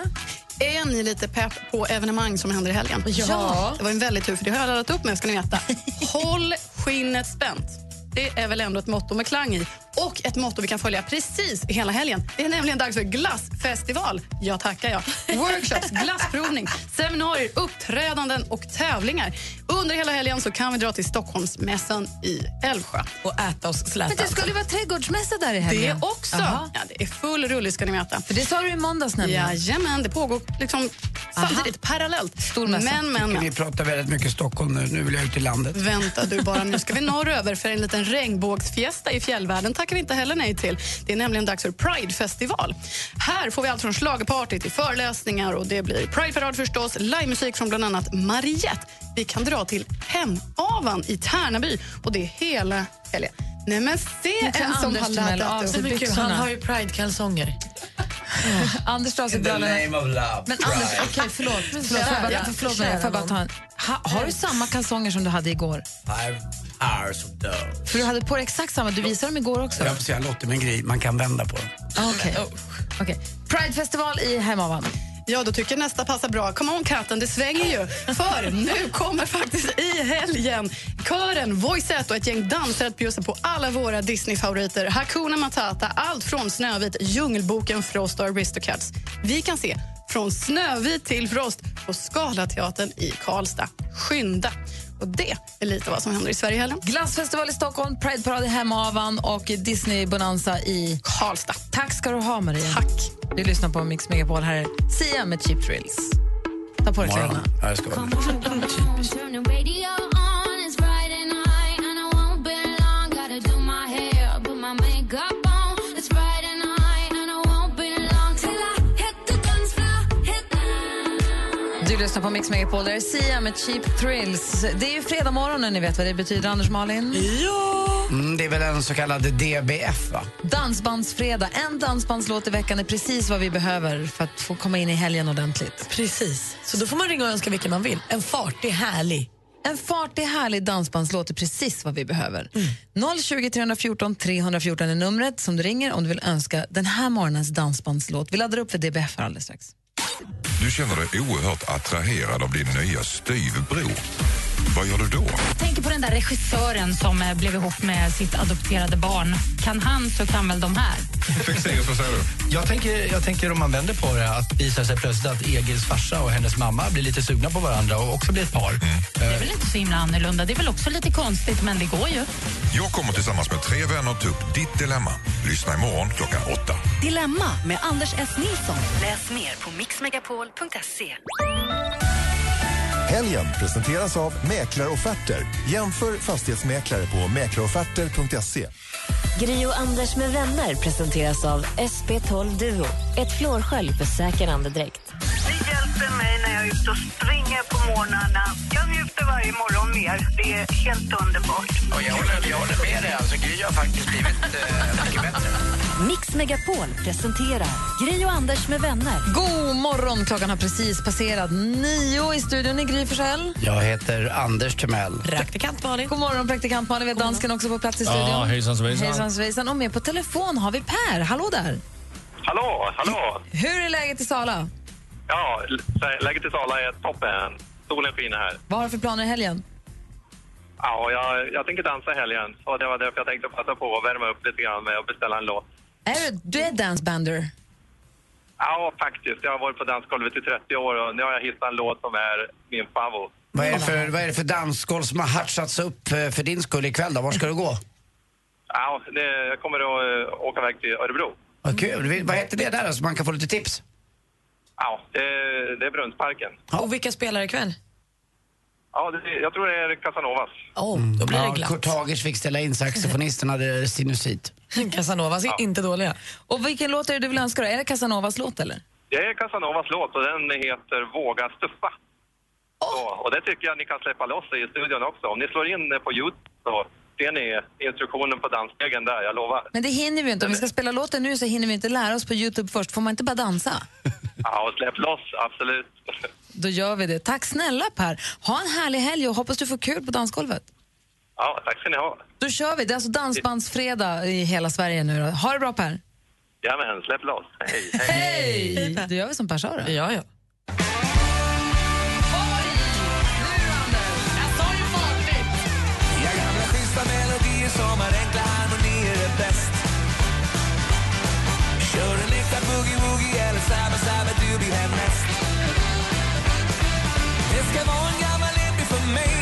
Är ni lite pepp på evenemang som händer i helgen? Ja. Det var en väldigt tur, för det har jag laddat upp med, ska ni veta. Håll skinnet spänt. Det är väl ändå ett motto med klang i. Och ett motto vi kan följa precis hela helgen. Det är nämligen dags för glassfestival. Ja, tackar jag. Workshops, glassprovning, seminarier, uppträdanden och tävlingar. Under hela helgen så kan vi dra till Stockholmsmässan i Älvsjö. Och äta oss släta. Men det skulle ju vara trädgårdsmässa där i Det helgen. också. Jaha. Ja, det är full rulle ska ni veta. För det sa du i måndags nämligen. Jajamän, det pågår liksom samtidigt, parallellt. Stor mässa. Men, men, men. ni pratar väldigt mycket Stockholm nu. Nu vill jag ut i landet. Vänta du bara, nu ska vi norröver för en liten regnbågsfiesta i fjällvärlden tackar vi inte heller nej till. Det är nämligen dags för Pride-festival. Här får vi allt från schlagerparty till föreläsningar och det blir Pride-parad förstås, livemusik från bland annat Mariette. Vi kan dra till Hemavan i Tärnaby och det är hela helgen. Nej men se en som Anders har laddat sig upp. Gud, byxorna. han har ju Pride-kalsonger. Anders drar sig In the brallorna. name of love, Men. Anders, okej, förlåt. förlåt Ja, förlåt mig, får jag bara ta en. Ha, har du samma kalsonger som du hade igår? Five hours of dough. För du hade på dig exakt samma. Du visade dem igår också. Jag får säga Lottie med en grej, man kan vända på dem. Ah, Okej. Okej. Pride-festival i Hemavan. Ja, då tycker jag nästa passar bra. Come on katten, det svänger ju. För nu kommer faktiskt i helgen kören Voiceette och ett gäng dansare att bjussa på alla våra Disney-favoriter. Hakuna Matata, allt från Snövit, Djungelboken, Frost och Aristocats. Vi kan se från Snövit till Frost på Scalateatern i Karlstad. Skynda! Och det är lite vad som händer i Sverige helgen. Glassfestival i Stockholm, Prideparad i Hemavan och Disney-bonanza i Karlstad. Tack ska du ha, Maria. Tack. Du lyssnar på Mix Megapol. Här är Sia med Cheap Thrills. Ta på dig kläderna. På Mix Megapol. Där är Sia med Cheap Thrills. Det är ju fredag morgonen, ni vet vad det betyder, Anders Malin? Ja! Mm, det är väl en så kallad DBF, va? Dansbandsfredag. En dansbandslåt i veckan är precis vad vi behöver för att få komma in i helgen ordentligt. Precis. Så då får man ringa och önska vilken man vill. En fartig, härlig. En fartig, härlig dansbandslåt är precis vad vi behöver. Mm. 020 314 314 är numret som du ringer om du vill önska den här morgonens dansbandslåt. Vi laddar upp för DBF alldeles strax. Du känner dig oerhört attraherad av din nya styvbror. Vad gör du då? Jag tänker på den där regissören som eh, blev ihop med sitt adopterade barn. Kan han så kan väl de här. Fexeus, vad säger du? Jag tänker, jag tänker om man vänder på det, att visar sig plötsligt att Egils farsa och hennes mamma blir lite sugna på varandra och också blir ett par. Det är väl inte så himla annorlunda. Det är väl också lite konstigt, men det går ju. Jag kommer tillsammans med tre vänner ta upp ditt dilemma. Lyssna imorgon klockan åtta. Dilemma med Anders S. Nilsson. Läs mer på mixmegapol.se. Helgen presenteras av Mäklarofferter. Jämför fastighetsmäklare på mäklarofferter.se. Gri och Anders med vänner presenteras av SP12 Duo. Ett flårskölj för säker andedräkt. Det hjälper mig när jag är ute och springer på morgnarna. Jag njuter varje morgon mer. Det är helt underbart. Och jag håller, jag håller med dig. Alltså, Gry har faktiskt blivit eh, mycket bättre. Mix Megapol presenterar Gri och Anders med vänner. God morgon! Klockan har precis passerat nio i studion i Gry Forssell. Jag heter Anders Timell. Praktikant Malin. God morgon, praktikant Malin. Vi har dansken också på plats i studion. Ja, hejsan svejsan. Hejsan svejsan. Och med på telefon har vi Per. Hallå där! Hallå, hallå! Hur är läget i Sala? Ja, lä- läget i Sala är toppen. Solen skiner här. Vad har du för planer i helgen? Ja, jag, jag tänker dansa i helgen. Och det var därför jag tänkte passa på att värma upp lite grann med att beställa en låt. Är du, du är dancebander? Ja, faktiskt. Jag har varit på dansgolvet i 30 år och nu har jag hittat en låt som är min favorit. Vad är, det för, vad är det för dansgolv som har hatchats upp eh, för din skull ikväll då? Var ska du gå? Ja, det, jag kommer att eh, åka iväg till Örebro. Vad kul. Vad heter det där då, så man kan få lite tips? Ja, det, det är Brunnsparken. Och vilka spelar ikväll? Ja, det, jag tror det är Casanovas. Oh, då blir det ja, glatt. Kurt Hagers fick ställa in, saxofonisten hade sinusit. Casanovas är inte dåliga. Och vilken låt är det du vill önska då? Är det Casanovas låt eller? Det är Casanovas låt och den heter Våga stuffa. Så, och det tycker jag ni kan släppa loss i studion också. Om ni slår in på Youtube så ser ni instruktionen på dansstegen där, jag lovar. Men det hinner vi inte. Om vi ska spela låten nu så hinner vi inte lära oss på Youtube först. Får man inte bara dansa? Ja, och släpp loss, absolut. Då gör vi det. Tack snälla Per. Ha en härlig helg och hoppas du får kul på dansgolvet. Ja, tack ska ni ha. Då kör vi. Det är alltså dansbandsfredag i hela Sverige nu. Då. Ha det bra Per. Jajamän, släpp loss. Hej, hej. Hej! Då gör vi som Per sa då. Ja, ja. Som har enkla harmonier är bäst. Kör en äkta boogie-woogie eller sabba sabba du blir härnäst. Det ska vara en gammal epi för mig.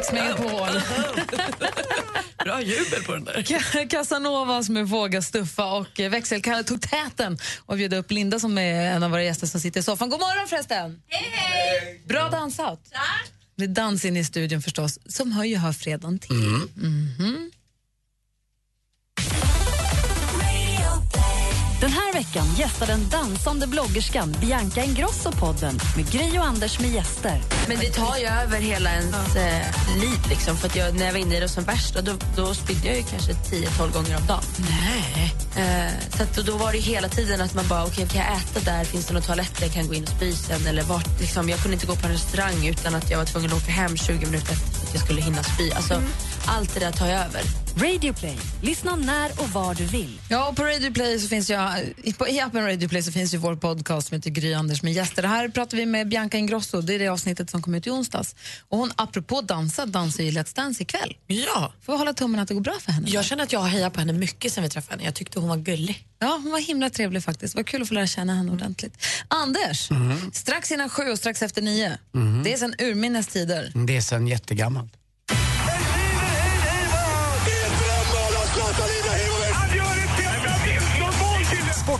Mix Megapol. Bra jubel på den där. Casanovas med Våga stuffa och växelkalle tog täten och bjöd upp Linda som är en av våra gäster som sitter i soffan. God morgon förresten! Hej! Bra dansat. Det är dans in i studion förstås, som hör ju hör fredagen till. Mhm. Den här veckan gästar den dansande bloggerskan Bianca Ingrosso podden med Gry och Anders med gäster. Men det tar ju över hela ens eh, liv. Liksom, för jag, när jag var inne i det som värst, då, då spydde jag ju kanske 10-12 gånger om dagen. Nej. Eh, så att, då, då var det hela tiden att man bara, okej kan jag äta där? Finns det någon toalett där jag kan gå in och spy sen? Eller vart, liksom, jag kunde inte gå på en restaurang utan att jag var tvungen att åka hem 20 minuter efter att jag skulle hinna spy. Alltså, Allt det där tar jag över. Radio Play. Lyssna när och var du vill. Ja, och på Radio Play så finns ju, på, i appen Radio Play så finns ju vår podcast som heter Gry Anders med gäster. Här pratar vi med Bianca Ingrosso, det är det avsnittet som kom ut i onsdags. Och hon, apropå dansa, dansar i Let's Dance ikväll. Ja. Får vi hålla tummen att det går bra för henne? Jag känner att jag har hejat på henne mycket sen vi träffade henne. Jag tyckte hon var gullig. Ja, hon var himla trevlig faktiskt. Vad kul att få lära känna henne ordentligt. Anders, strax innan sju och strax efter nio. Mhm. Det är sen urminnes tider. Det är sen jättegammalt.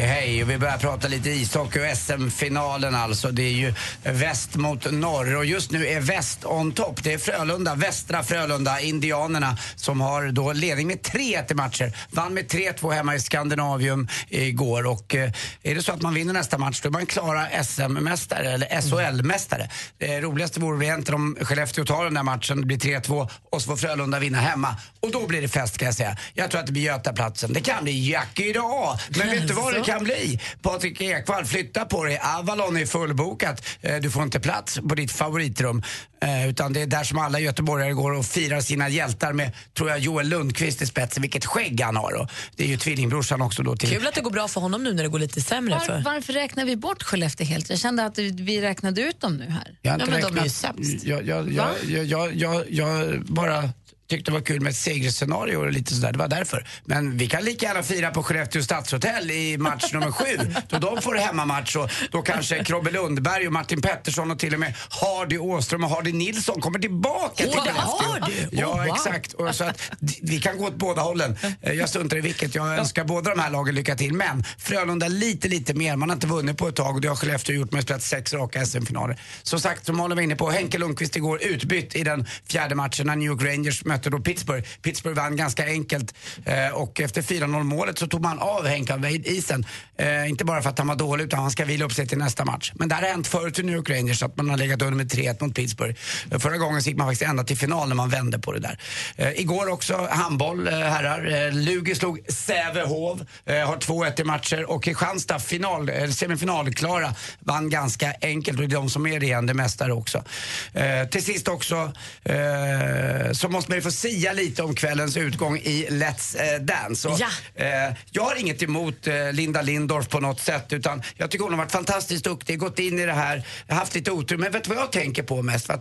hej. Vi börjar prata lite ishockey och SM-finalen alltså. Det är ju väst mot norr och just nu är väst on top. Det är Frölunda, västra Frölunda, Indianerna som har då ledning med 3-1 i matcher. Vann med 3-2 hemma i Skandinavium igår och eh, är det så att man vinner nästa match då är man klara SM-mästare eller SHL-mästare. Det roligaste vore egentligen om Skellefteå tar den där matchen, det blir 3-2 och så får Frölunda vinna hemma. Och då blir det fest kan jag säga. Jag tror att det blir Götaplatsen. Det kan bli Jack idag, men vet du vad det kan bli? Patrik Ekwall, flytta på dig. Avalon är fullbokat. Eh, Du får inte plats på ditt favoritrum. Eh, Utan det är där som alla göteborgare går och firar sina hjältar med, tror jag, Joel Lundqvist i spetsen. Vilket skägg han har. Och det är ju tvillingbrorsan också då till... Kul att det går bra för honom nu när det går lite sämre. Var, För. varför räknar vi bort Skellefteå helt? Jag kände att vi räknade ut dem nu här. Jag har inte men de är ju räknat. sämst. Jag, jag, Va? jag, jag, jag, jag bara tyckte det var kul med ett segerscenario och lite sådär. Det var därför. Men vi kan lika gärna fira på Skellefteå stadshotell i match nummer sju. Då de får hemmamatch och då kanske Krobbe Lundberg och Martin Pettersson och till och med Hardy Åström och Hardy Nilsson kommer tillbaka till Åh, Skellefteå. Ja, Oh, wow. exakt. Och så att, vi kan gå åt båda hållen. Eh, Jag struntar i vilket. Jag önskar båda de här lagen lycka till. Men Frölunda lite, lite mer. Man har inte vunnit på ett tag och det har Skellefteå gjort med spelat sex raka SM-finaler. Som sagt, som Malin var inne på, Henke Lundqvist igår utbytt i den fjärde matchen när New York Rangers mötte då Pittsburgh. Pittsburgh vann ganska enkelt eh, och efter 4-0 målet så tog man av Henke av isen. Eh, inte bara för att han var dålig utan han ska vila upp sig till nästa match. Men det här har hänt förut i New York Rangers att man har legat under med 3-1 mot Pittsburgh. Eh, Förra gången så gick man faktiskt ända till final när man vände på det där. Eh, igår också handboll, eh, herrar. Eh, Lugi slog Sävehof, eh, har 2-1 i matcher och Kristianstad final, eh, semifinalklara vann ganska enkelt och det är de som är regerande mästare också. Eh, till sist också eh, så måste man ju få sia lite om kvällens utgång i Let's eh, Dance. Och, eh, jag har inget emot eh, Linda Lindorff på något sätt utan jag tycker hon har varit fantastiskt duktig, gått in i det här, haft lite otur. Men vet du vad jag tänker på mest? Var-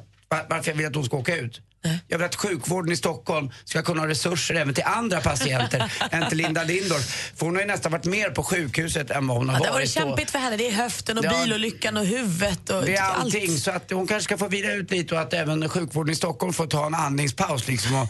varför jag vill att hon ska åka ut? Jag vill att sjukvården i Stockholm ska kunna ha resurser även till andra patienter än till Linda Lindorff. För hon har ju nästan varit mer på sjukhuset än vad hon har Ja, det har varit. varit kämpigt för henne. Det är höften och Ja. bilolyckan och huvudet och Det är allt. allting, så att hon kanske ska få vila ut lite och att även sjukvården i Stockholm får ta en andningspaus liksom och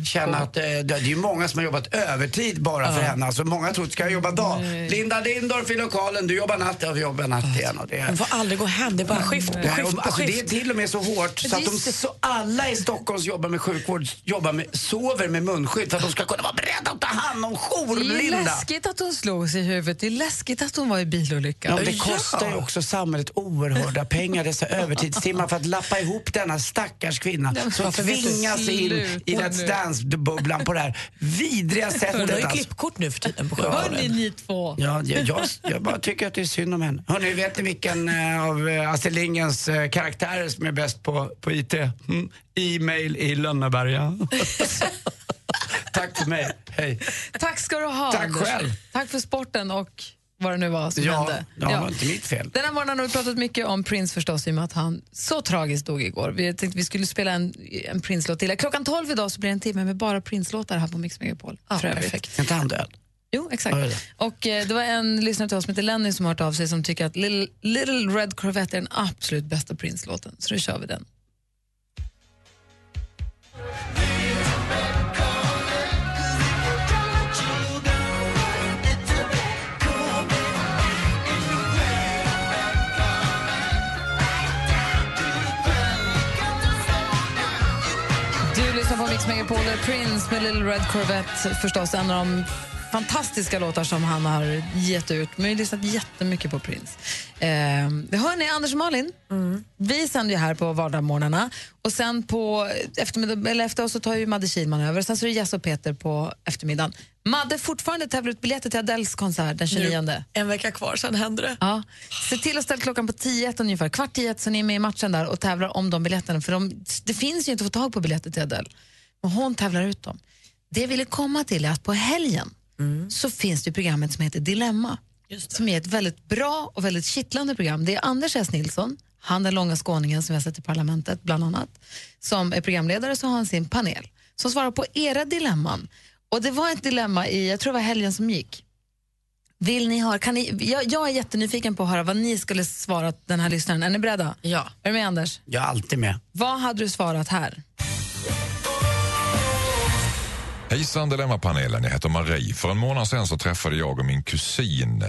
känna att eh, det är ju många som har jobbat övertid bara för henne. Alltså många tror att ska jag jobba dag. Linda Lindorff i lokalen, du jobbar natt, ja vi jobbar natt igen. Och det. Hon får aldrig gå hem. Det är bara skift på Nej, skift på alltså, det är skift. till och med så hårt så att de, så alla i Stockholm som jobbar med sjukvård jobbar med, sover med munskydd för att de ska kunna vara beredda att ta hand om Det är jour-Linda. läskigt att hon slog sig i huvudet. Det är läskigt att hon var i bilolyckan. Ja, det kostar ju också samhället oerhörda pengar, dessa övertidstimmar för att lappa ihop denna stackars kvinna som tvingas in i Let's. Dance-bubblan på det här vidriga Hon sättet. har ju alltså. klippkort nu för tiden på sjukvården. Hörni, ni två. Ja, jag, jag, jag bara tycker att det är synd om henne. Hörni, vet ni vilken eh, av eh, Astrid Lindgrens eh, karaktärer som är bäst på, på IT? Mm. E-mail i Lönneberga. Tack för mig. Hej. Tack ska du ha, Tack Anders. själv. Tack för sporten och vad det nu var som Ja, hände. ja, var inte mitt fel. Den här morgonen har vi pratat mycket om Prince förstås i och med att han så tragiskt dog igår. Vi tänkte vi skulle spela en, en Prince-låt till. Klockan 12 idag så blir det en timme med bara Prince-låtar här på Mix Megapol. Ja, perfekt. Är inte han död? Jo, exakt. Ja, Och eh, det var en lyssnare till oss som heter Lenny som har hört av sig som tycker att Little, Little Red Corvette är den absolut bästa Prince-låten. Så då kör vi den. På Mix Megapol, Prince med Little Red Corvette förstås en av de fantastiska låtar som han har gett ut. Men vi har lyssnat jättemycket på Prince. Eh, det hör ni, Anders och Malin, vi sänder ju här på vardagsmorgnarna och sen på eftermiddag, eller efter oss så tar ju Madde Kihlman över. Sen så är det Jess och Peter på eftermiddagen. Madde fortfarande tävlar ut biljetter till Adeles konsert den 29. Nu, en vecka kvar, sen händer det. Ja. Se till att ställa klockan på 10 ungefär, kvart 10 så ni är med i matchen där och tävlar om de biljetterna. För de, det finns ju inte att få tag på biljetter till Adele. Men hon tävlar ut dem. Det jag ville komma till är att på helgen så finns det programmet som heter Dilemma. Som är ett väldigt bra och väldigt kittlande program. Det är Anders S. Nilsson, han den långa skåningen som vi har sett i Parlamentet bland annat, som är programledare så har han sin panel som svarar på era dilemman. Och det var ett dilemma i, jag tror det var helgen som gick. Vill ni höra, kan ni, jag, jag är jättenyfiken på att höra vad ni skulle svara den här lyssnaren. Är ni beredda? Ja. Är du med Anders? Jag är alltid med. Vad hade du svarat här? Hejsan Dilemmapanelen, jag heter Marie. För en månad sedan så träffade jag och min kusin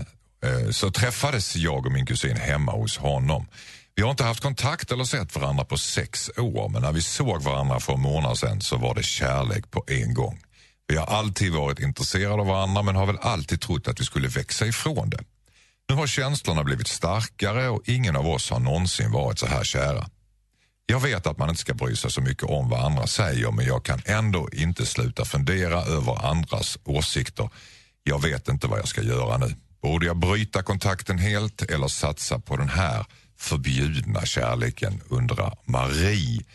eh, så träffades jag och min kusin hemma hos honom. Vi har inte haft kontakt eller sett varandra på sex år men när vi såg varandra för en månad sedan så var det kärlek på en gång. Vi har alltid varit intresserade av varandra men har väl alltid trott att vi skulle växa ifrån det. Nu har känslorna blivit starkare och ingen av oss har någonsin varit så här kära. Jag vet att man inte ska bry sig så mycket om vad andra säger men jag kan ändå inte sluta fundera över andras åsikter. Jag vet inte vad jag ska göra nu. Borde jag bryta kontakten helt eller satsa på den här förbjudna kärleken, undrar Marie.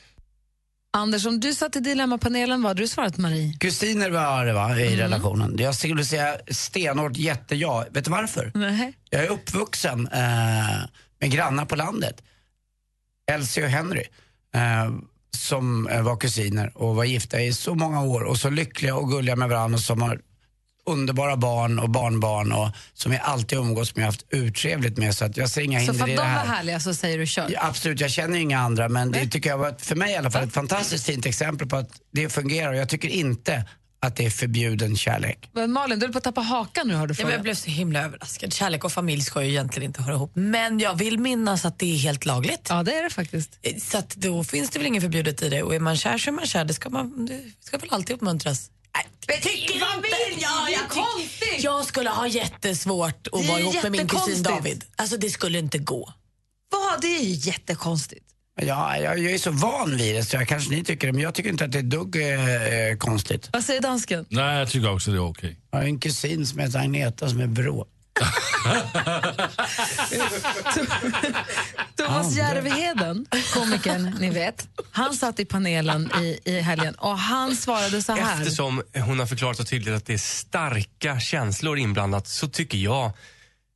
Anders, om du satt i Dilemmapanelen, vad hade du svarat Marie? Kusiner var det va, i relationen. Jag skulle säga stenhårt jätteja. Vet du varför? Nej. Jag är uppvuxen eh, med grannar på landet. Elsie och Henry. Eh, som eh, var kusiner och var gifta i så många år och så lyckliga och gulliga med varandra och som har underbara barn och barnbarn och som jag alltid umgås med och haft urtrevligt med så att jag ser inga Så hinder för att i de det var här. härliga så säger du kör. Ja, absolut, jag känner ju inga andra men det tycker jag var, för mig i alla fall, ett fantastiskt fint exempel på att det fungerar och jag tycker inte att det är förbjuden kärlek. Men Malin, du är på att tappa hakan nu har du Ja, men jag blev så himla överraskad. Kärlek och familj ska ju egentligen inte höra ihop. Men jag vill minnas att det är helt lagligt. Ja, det är det faktiskt. Så att då finns det väl inget förbjudet i det. Och är man kär så är man kär. Det ska, man, det ska väl alltid uppmuntras. Nej, tycker man inte? Ja, jag, tyck- jag skulle ha jättesvårt Det att vara ihop med min kusin. David. Alltså det skulle inte gå. Vad? Det är ju jättekonstigt. Ja, jag, jag är så van vid det så jag kanske ni tycker det men jag tycker inte att det är dugg eh, konstigt. Vad säger dansken? Nej, jag tycker också det är okej. Jag har en kusin som heter Agneta som är vrå. Thomas. Järvheden, komikern, ni vet, han satt i panelen i, i helgen och han svarade så här. Eftersom hon har förklarat så tydligt att det är starka känslor inblandat så tycker jag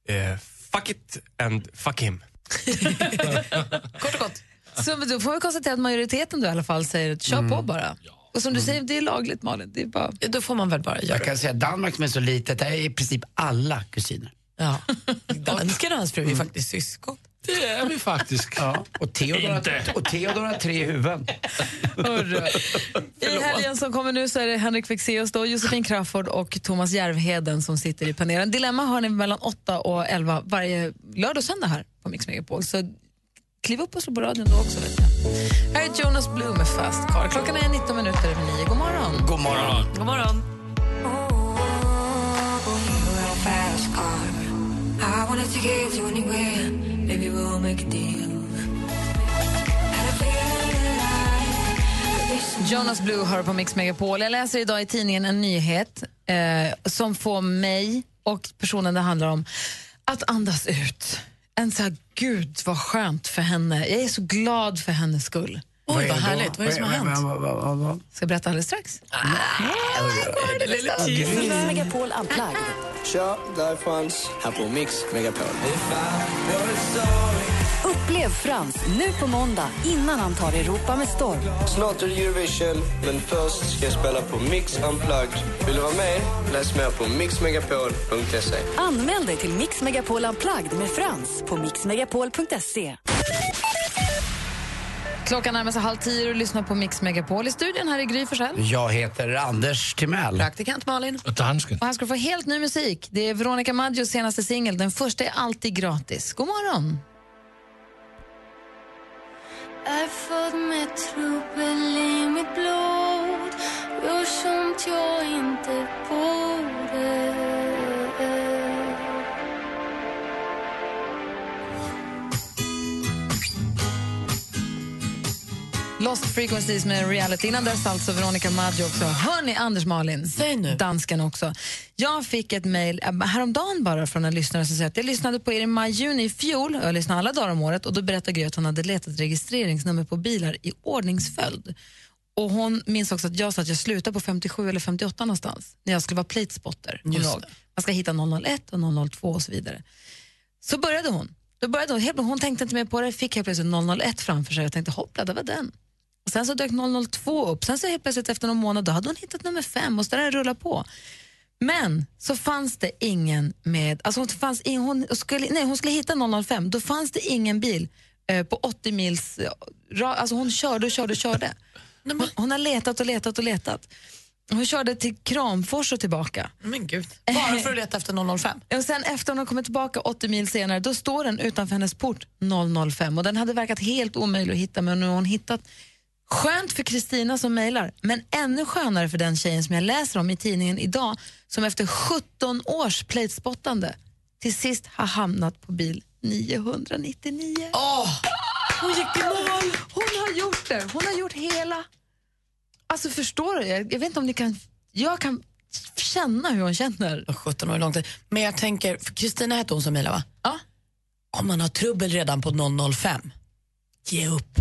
eh, fuck it and fuck him. Så men då får vi konstatera att majoriteten då i alla fall säger att kör på bara. Och som du säger, det är lagligt Malin. Det är bara... Då får man väl bara Jag kan säga Danmark som är så litet, där är i princip alla kusiner. Ja. Dansken och hans fru är faktiskt syskon. Det är vi faktiskt. Ja, och Theodor, har, och Theodor har tre huvuden. I helgen som kommer nu så är det Henrik Fexeus, då, Josefin Crafoord och Thomas Järvheden som sitter i panelen. Dilemma har ni mellan 8 och 11 varje lördag och söndag här på Mix Megapol. Så kliv upp och slå på radion då också. Vet jag. Här är Jonas Blue med Fast Car. Klockan är 19 minuter över 9. God morgon. God morgon. God morgon. Jonas Blue hör på Mix Megapol. Jag läser idag i tidningen en nyhet eh, som får mig och personen det handlar om att andas ut. En så här, gud vad skönt för henne. Jag är så glad för hennes skull. Oj, vad då? härligt. Vad är det som har hänt? Vad- vad- vad- vad- Ska jag berätta alldeles strax? Mix Megapol Unplugged. Tja, där är Frans här på Mix Megapol. Upplev Frans nu på måndag innan han tar Europa med storm. Snart är det Eurovision, men först ska jag spela på Mix Unplugged. Vill du vara med? Läs mer på mixmegapol.se. Anmäl dig till Mix Megapol Unplugged med Frans på mixmegapol.se. Klockan närmar sig halv tio och lyssnar på Mix Megapol. I studion här är Gry Forssell. Jag heter Anders Timell. Praktikant Malin. Och dansken. Och här ska du få helt ny musik. Det är Veronica Maggios senaste singel. Den första är alltid gratis. God morgon! Är född med trubbel i mitt blod. Gör sånt jag inte borde. Lost Frequencies med Reality. Innan dess alltså Veronica Maggio också. Hör ni Anders Malin? Säg nu. Dansken också. Jag fick ett mejl äh, häromdagen bara från en lyssnare som säger att jag lyssnade på er i maj-juni i fjol. och Jag lyssnar alla dagar om året och då berättade Gry att hon hade letat registreringsnummer på bilar i ordningsföljd. Och hon minns också att jag sa att jag slutade på 57 eller 58 någonstans när jag skulle vara platespotter. Ihåg? det. Man ska hitta 001 och 002 och så vidare. Så började hon. Då började hon, hon tänkte inte mer på det, fick helt plötsligt 001 framför sig och tänkte hoppla, det var den. Och sen så dök 002 upp, sen så helt plötsligt efter någon månad då hade hon hittat nummer fem och så där rullar på. Men så fanns det ingen med, alltså hon, fanns ing, hon, skulle, nej, hon skulle hitta 005, då fanns det ingen bil eh, på 80 mils, eh, alltså hon körde och körde och körde. Hon, hon har letat och letat och letat. Hon körde till Kramfors och tillbaka. Men gud. Bara för att leta efter 005? Och sen efter hon har kommit tillbaka 80 mil senare, då står den utanför hennes port 005 och den hade verkat helt omöjlig att hitta men nu har hon hittat. Skönt för Kristina som mejlar, men ännu skönare för den tjejen som jag läser om i tidningen idag som efter 17 års platespottande till sist har hamnat på bil 999. Åh! Hon gick i mål! Hon har gjort det. Hon har gjort hela... Alltså förstår du? Jag, jag vet inte om ni kan... Jag kan känna hur hon känner. 17 år är lång tid. Men jag tänker, Kristina hette hon som mejlade va? Ja. Om man har trubbel redan på 005, ge upp.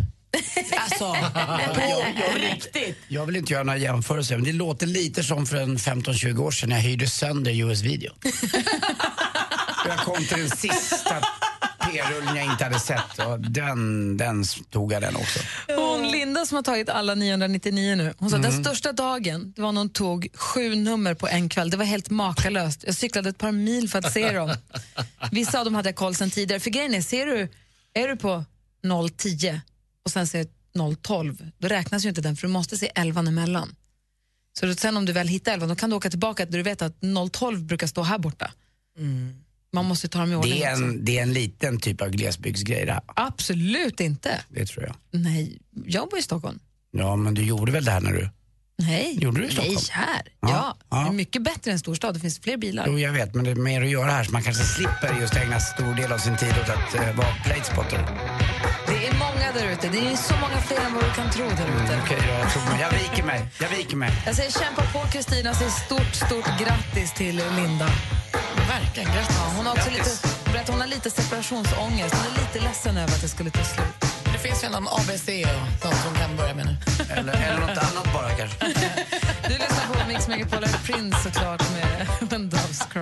Alltså, på Jag- jag vill inte- riktigt. Jag vill inte göra några jämförelser, men det låter lite som för en 15-20 år sedan när jag hyrde sönder US-video. jag kom till den sista p-rullen jag inte hade sett och den, den tog jag den också. Hon Linda som har tagit alla 999 nu, hon sa Mm. den största dagen det var när hon tog sju nummer på en kväll. Det var helt makalöst. Jag cyklade ett par mil för att se dem. Vissa av dem hade jag koll sen tidigare. För grejen är, ser du, är du på 010 och sen ser 012, då räknas ju inte den för du måste se 11 emellan. Så då, sen om du väl hittar 11 då kan du åka tillbaka där du vet att 012 brukar stå här borta. Man måste ta dem i ordning Det är, en, det är en liten typ av glesbygdsgrej det här. Absolut inte. Det tror jag. Nej, jag bor i Stockholm. Ja, men du gjorde väl det här när du... Nej, Gjorde du i nej Stockholm? här. Ja. Ja. Ja. Det är mycket bättre än storstad, det finns fler bilar. Jo, jag vet, men det är mer att göra här så man kanske slipper just ägna stor del av sin tid åt att uh, vara platespotter. Där ute, det är så många fler än vad du kan tro där ute. Okej, jag, tror mig. jag viker mig. Jag viker mig. Jag säger kämpa på Kristina, säger stort, stort grattis till Linda. Verkligen, grattis. Ja, hon har också lite, berättar, hon har lite separationsångest, hon är lite ledsen över att det skulle ta slut. Det finns ju någon ABC och sånt som kan börja med nu. Eller, eller något annat bara kanske. Du lyssnar på Mix Megapol Prince såklart med When Doves Cry.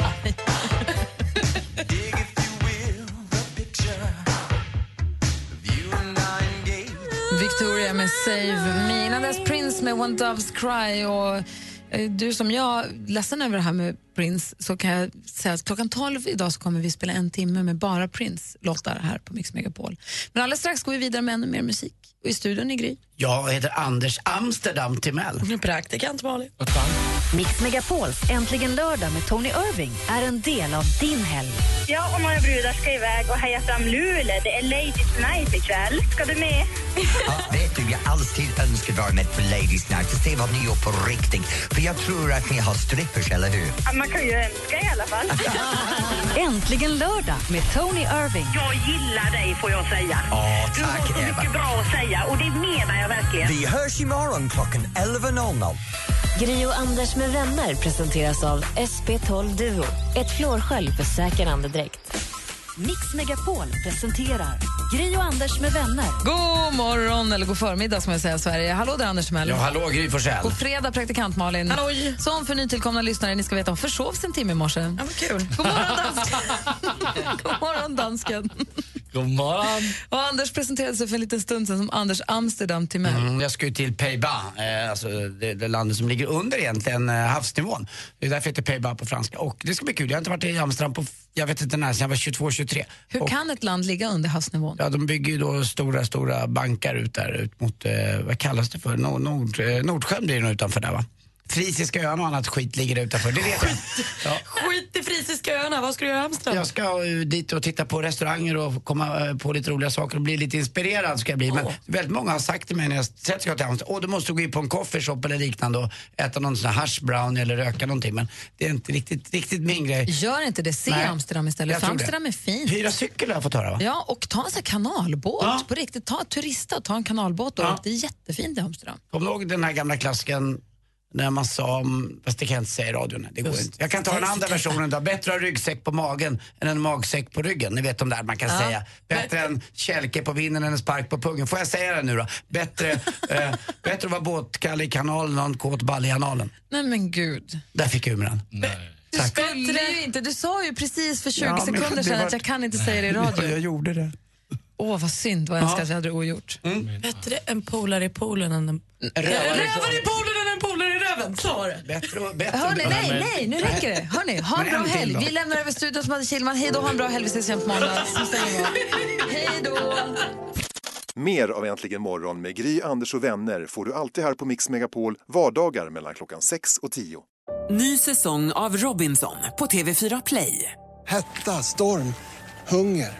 Victoria med Save Me. Innan dess Prince med When Doves Cry. Och eh, du som jag, ledsen över det här med Prince, så kan jag säga att klockan 12 idag så kommer vi spela en timme med bara Prince-låtar här på Mix Megapol. Men alldeles strax går vi vidare med ännu mer musik. Och i studion i Gry. Jag heter Anders Amsterdam Timell. Praktikant Malin. Mix Megapols Äntligen lördag med Tony Irving är en del av din helg. Ja, och några brudar ska iväg och heja fram Luleå. Det är Ladies Night ikväll. Ska du med? Ja, vet du, jag alltid önskat vara med på Ladies Night och se vad ni gör på riktigt. För jag tror att ni har strippers, eller hur? Ja, man kan ju önska i alla fall. Äntligen lördag med Tony Irving. Jag gillar dig, får jag säga. Ja, Du har tack, så Eva. mycket bra att säga och det menar jag verkligen. Vi hörs imorgon klockan 11.00. Gri och Anders med vänner presenteras av SP12 Duo. Ett flårskölj för säker andedräkt. Mix Megapol presenterar Gry och Anders med vänner. God morgon, eller god förmiddag som jag säger Sverige. Hallå där Anders Timell. Ja, hallå Gry Forssell. På fredag praktikant Malin. Halloj. Som för nytillkomna lyssnare, ni ska veta, hon försov sig en timme i morse. Ja, vad kul. God morgon dansken. God morgon dansken. God morgon. Och Anders presenterade sig för en liten stund sedan som Anders Amsterdam Timell. Mm, jag ska ju till Pays-Bas, eh, alltså det, det landet som ligger under egentligen eh, havsnivån. Det är därför heter Pays-Bas på franska. Och det ska bli kul. Jag har inte varit i Amsterdam på, jag vet inte när, sedan jag var 22-23. Hur Och, kan ett land ligga under havsnivån? Ja, de bygger ju då stora, stora bankar ut där ut mot, eh, vad kallas det för? Nord, Nord, Nordsjön blir det nog utanför där va? Frisiska öarna och annat skit ligger utanför, det vet jag. Ja. Skit i Frisiska öarna, vad ska du göra i Amsterdam? Jag ska eh, dit och titta på restauranger och komma eh, på lite roliga saker och bli lite inspirerad ska jag bli. Men väldigt många har sagt till mig när jag sett ska till Amsterdam, åh du måste gå in på en coffeeshop eller liknande och äta någon sån här hash brown eller röka någonting. Men det är inte riktigt, riktigt min grej. Gör inte det, se Nej. Amsterdam istället. För det. Amsterdam är fint. Hyra cykel har jag fått höra va? Ja, och ta en sån här kanalbåt. På riktigt, ta turista, ta en kanalbåt. Och Ja. Det är jättefint i Amsterdam. Kommer du ihåg den här gamla klassiken när man sa, om- fast det kan jag inte säga i radion, det går Just. inte. Jag kan ta den andra versionen då, bättre att ha ryggsäck på magen än en magsäck på ryggen. Ni vet de där man kan Ja. säga. Bättre en kälke på vinden än en spark på pungen. Får jag säga det nu då? Bättre, eh, bättre att vara båtkalle i kanalen än en kåt balle i analen. Nej men gud. Där fick jag ur den. Du skulle ju inte, du sa ju precis för 20 Ja, men sekunder sedan var- att jag kan inte säga det i Ja, radio. jag gjorde det. Åh vad synd, vad jag önskar att jag hade ogjort. Bättre en polare i poolen än en... Rövare i poolen än en polare i röven, så var det. Bättre, bättre. Hörni, nej, nej, nu räcker det. Hörni, ha en bra helg. Vi lämnar över studion till Madde Kihlman. Hej då, ha en bra helg. Vi ses igen på måndag. Hej då. Mer av Äntligen morgon med Gry, Anders och vänner får du alltid här på Mix Megapol vardagar mellan klockan 6 och 10. Ny säsong av Robinson på TV4 Play. Hetta, storm, hunger.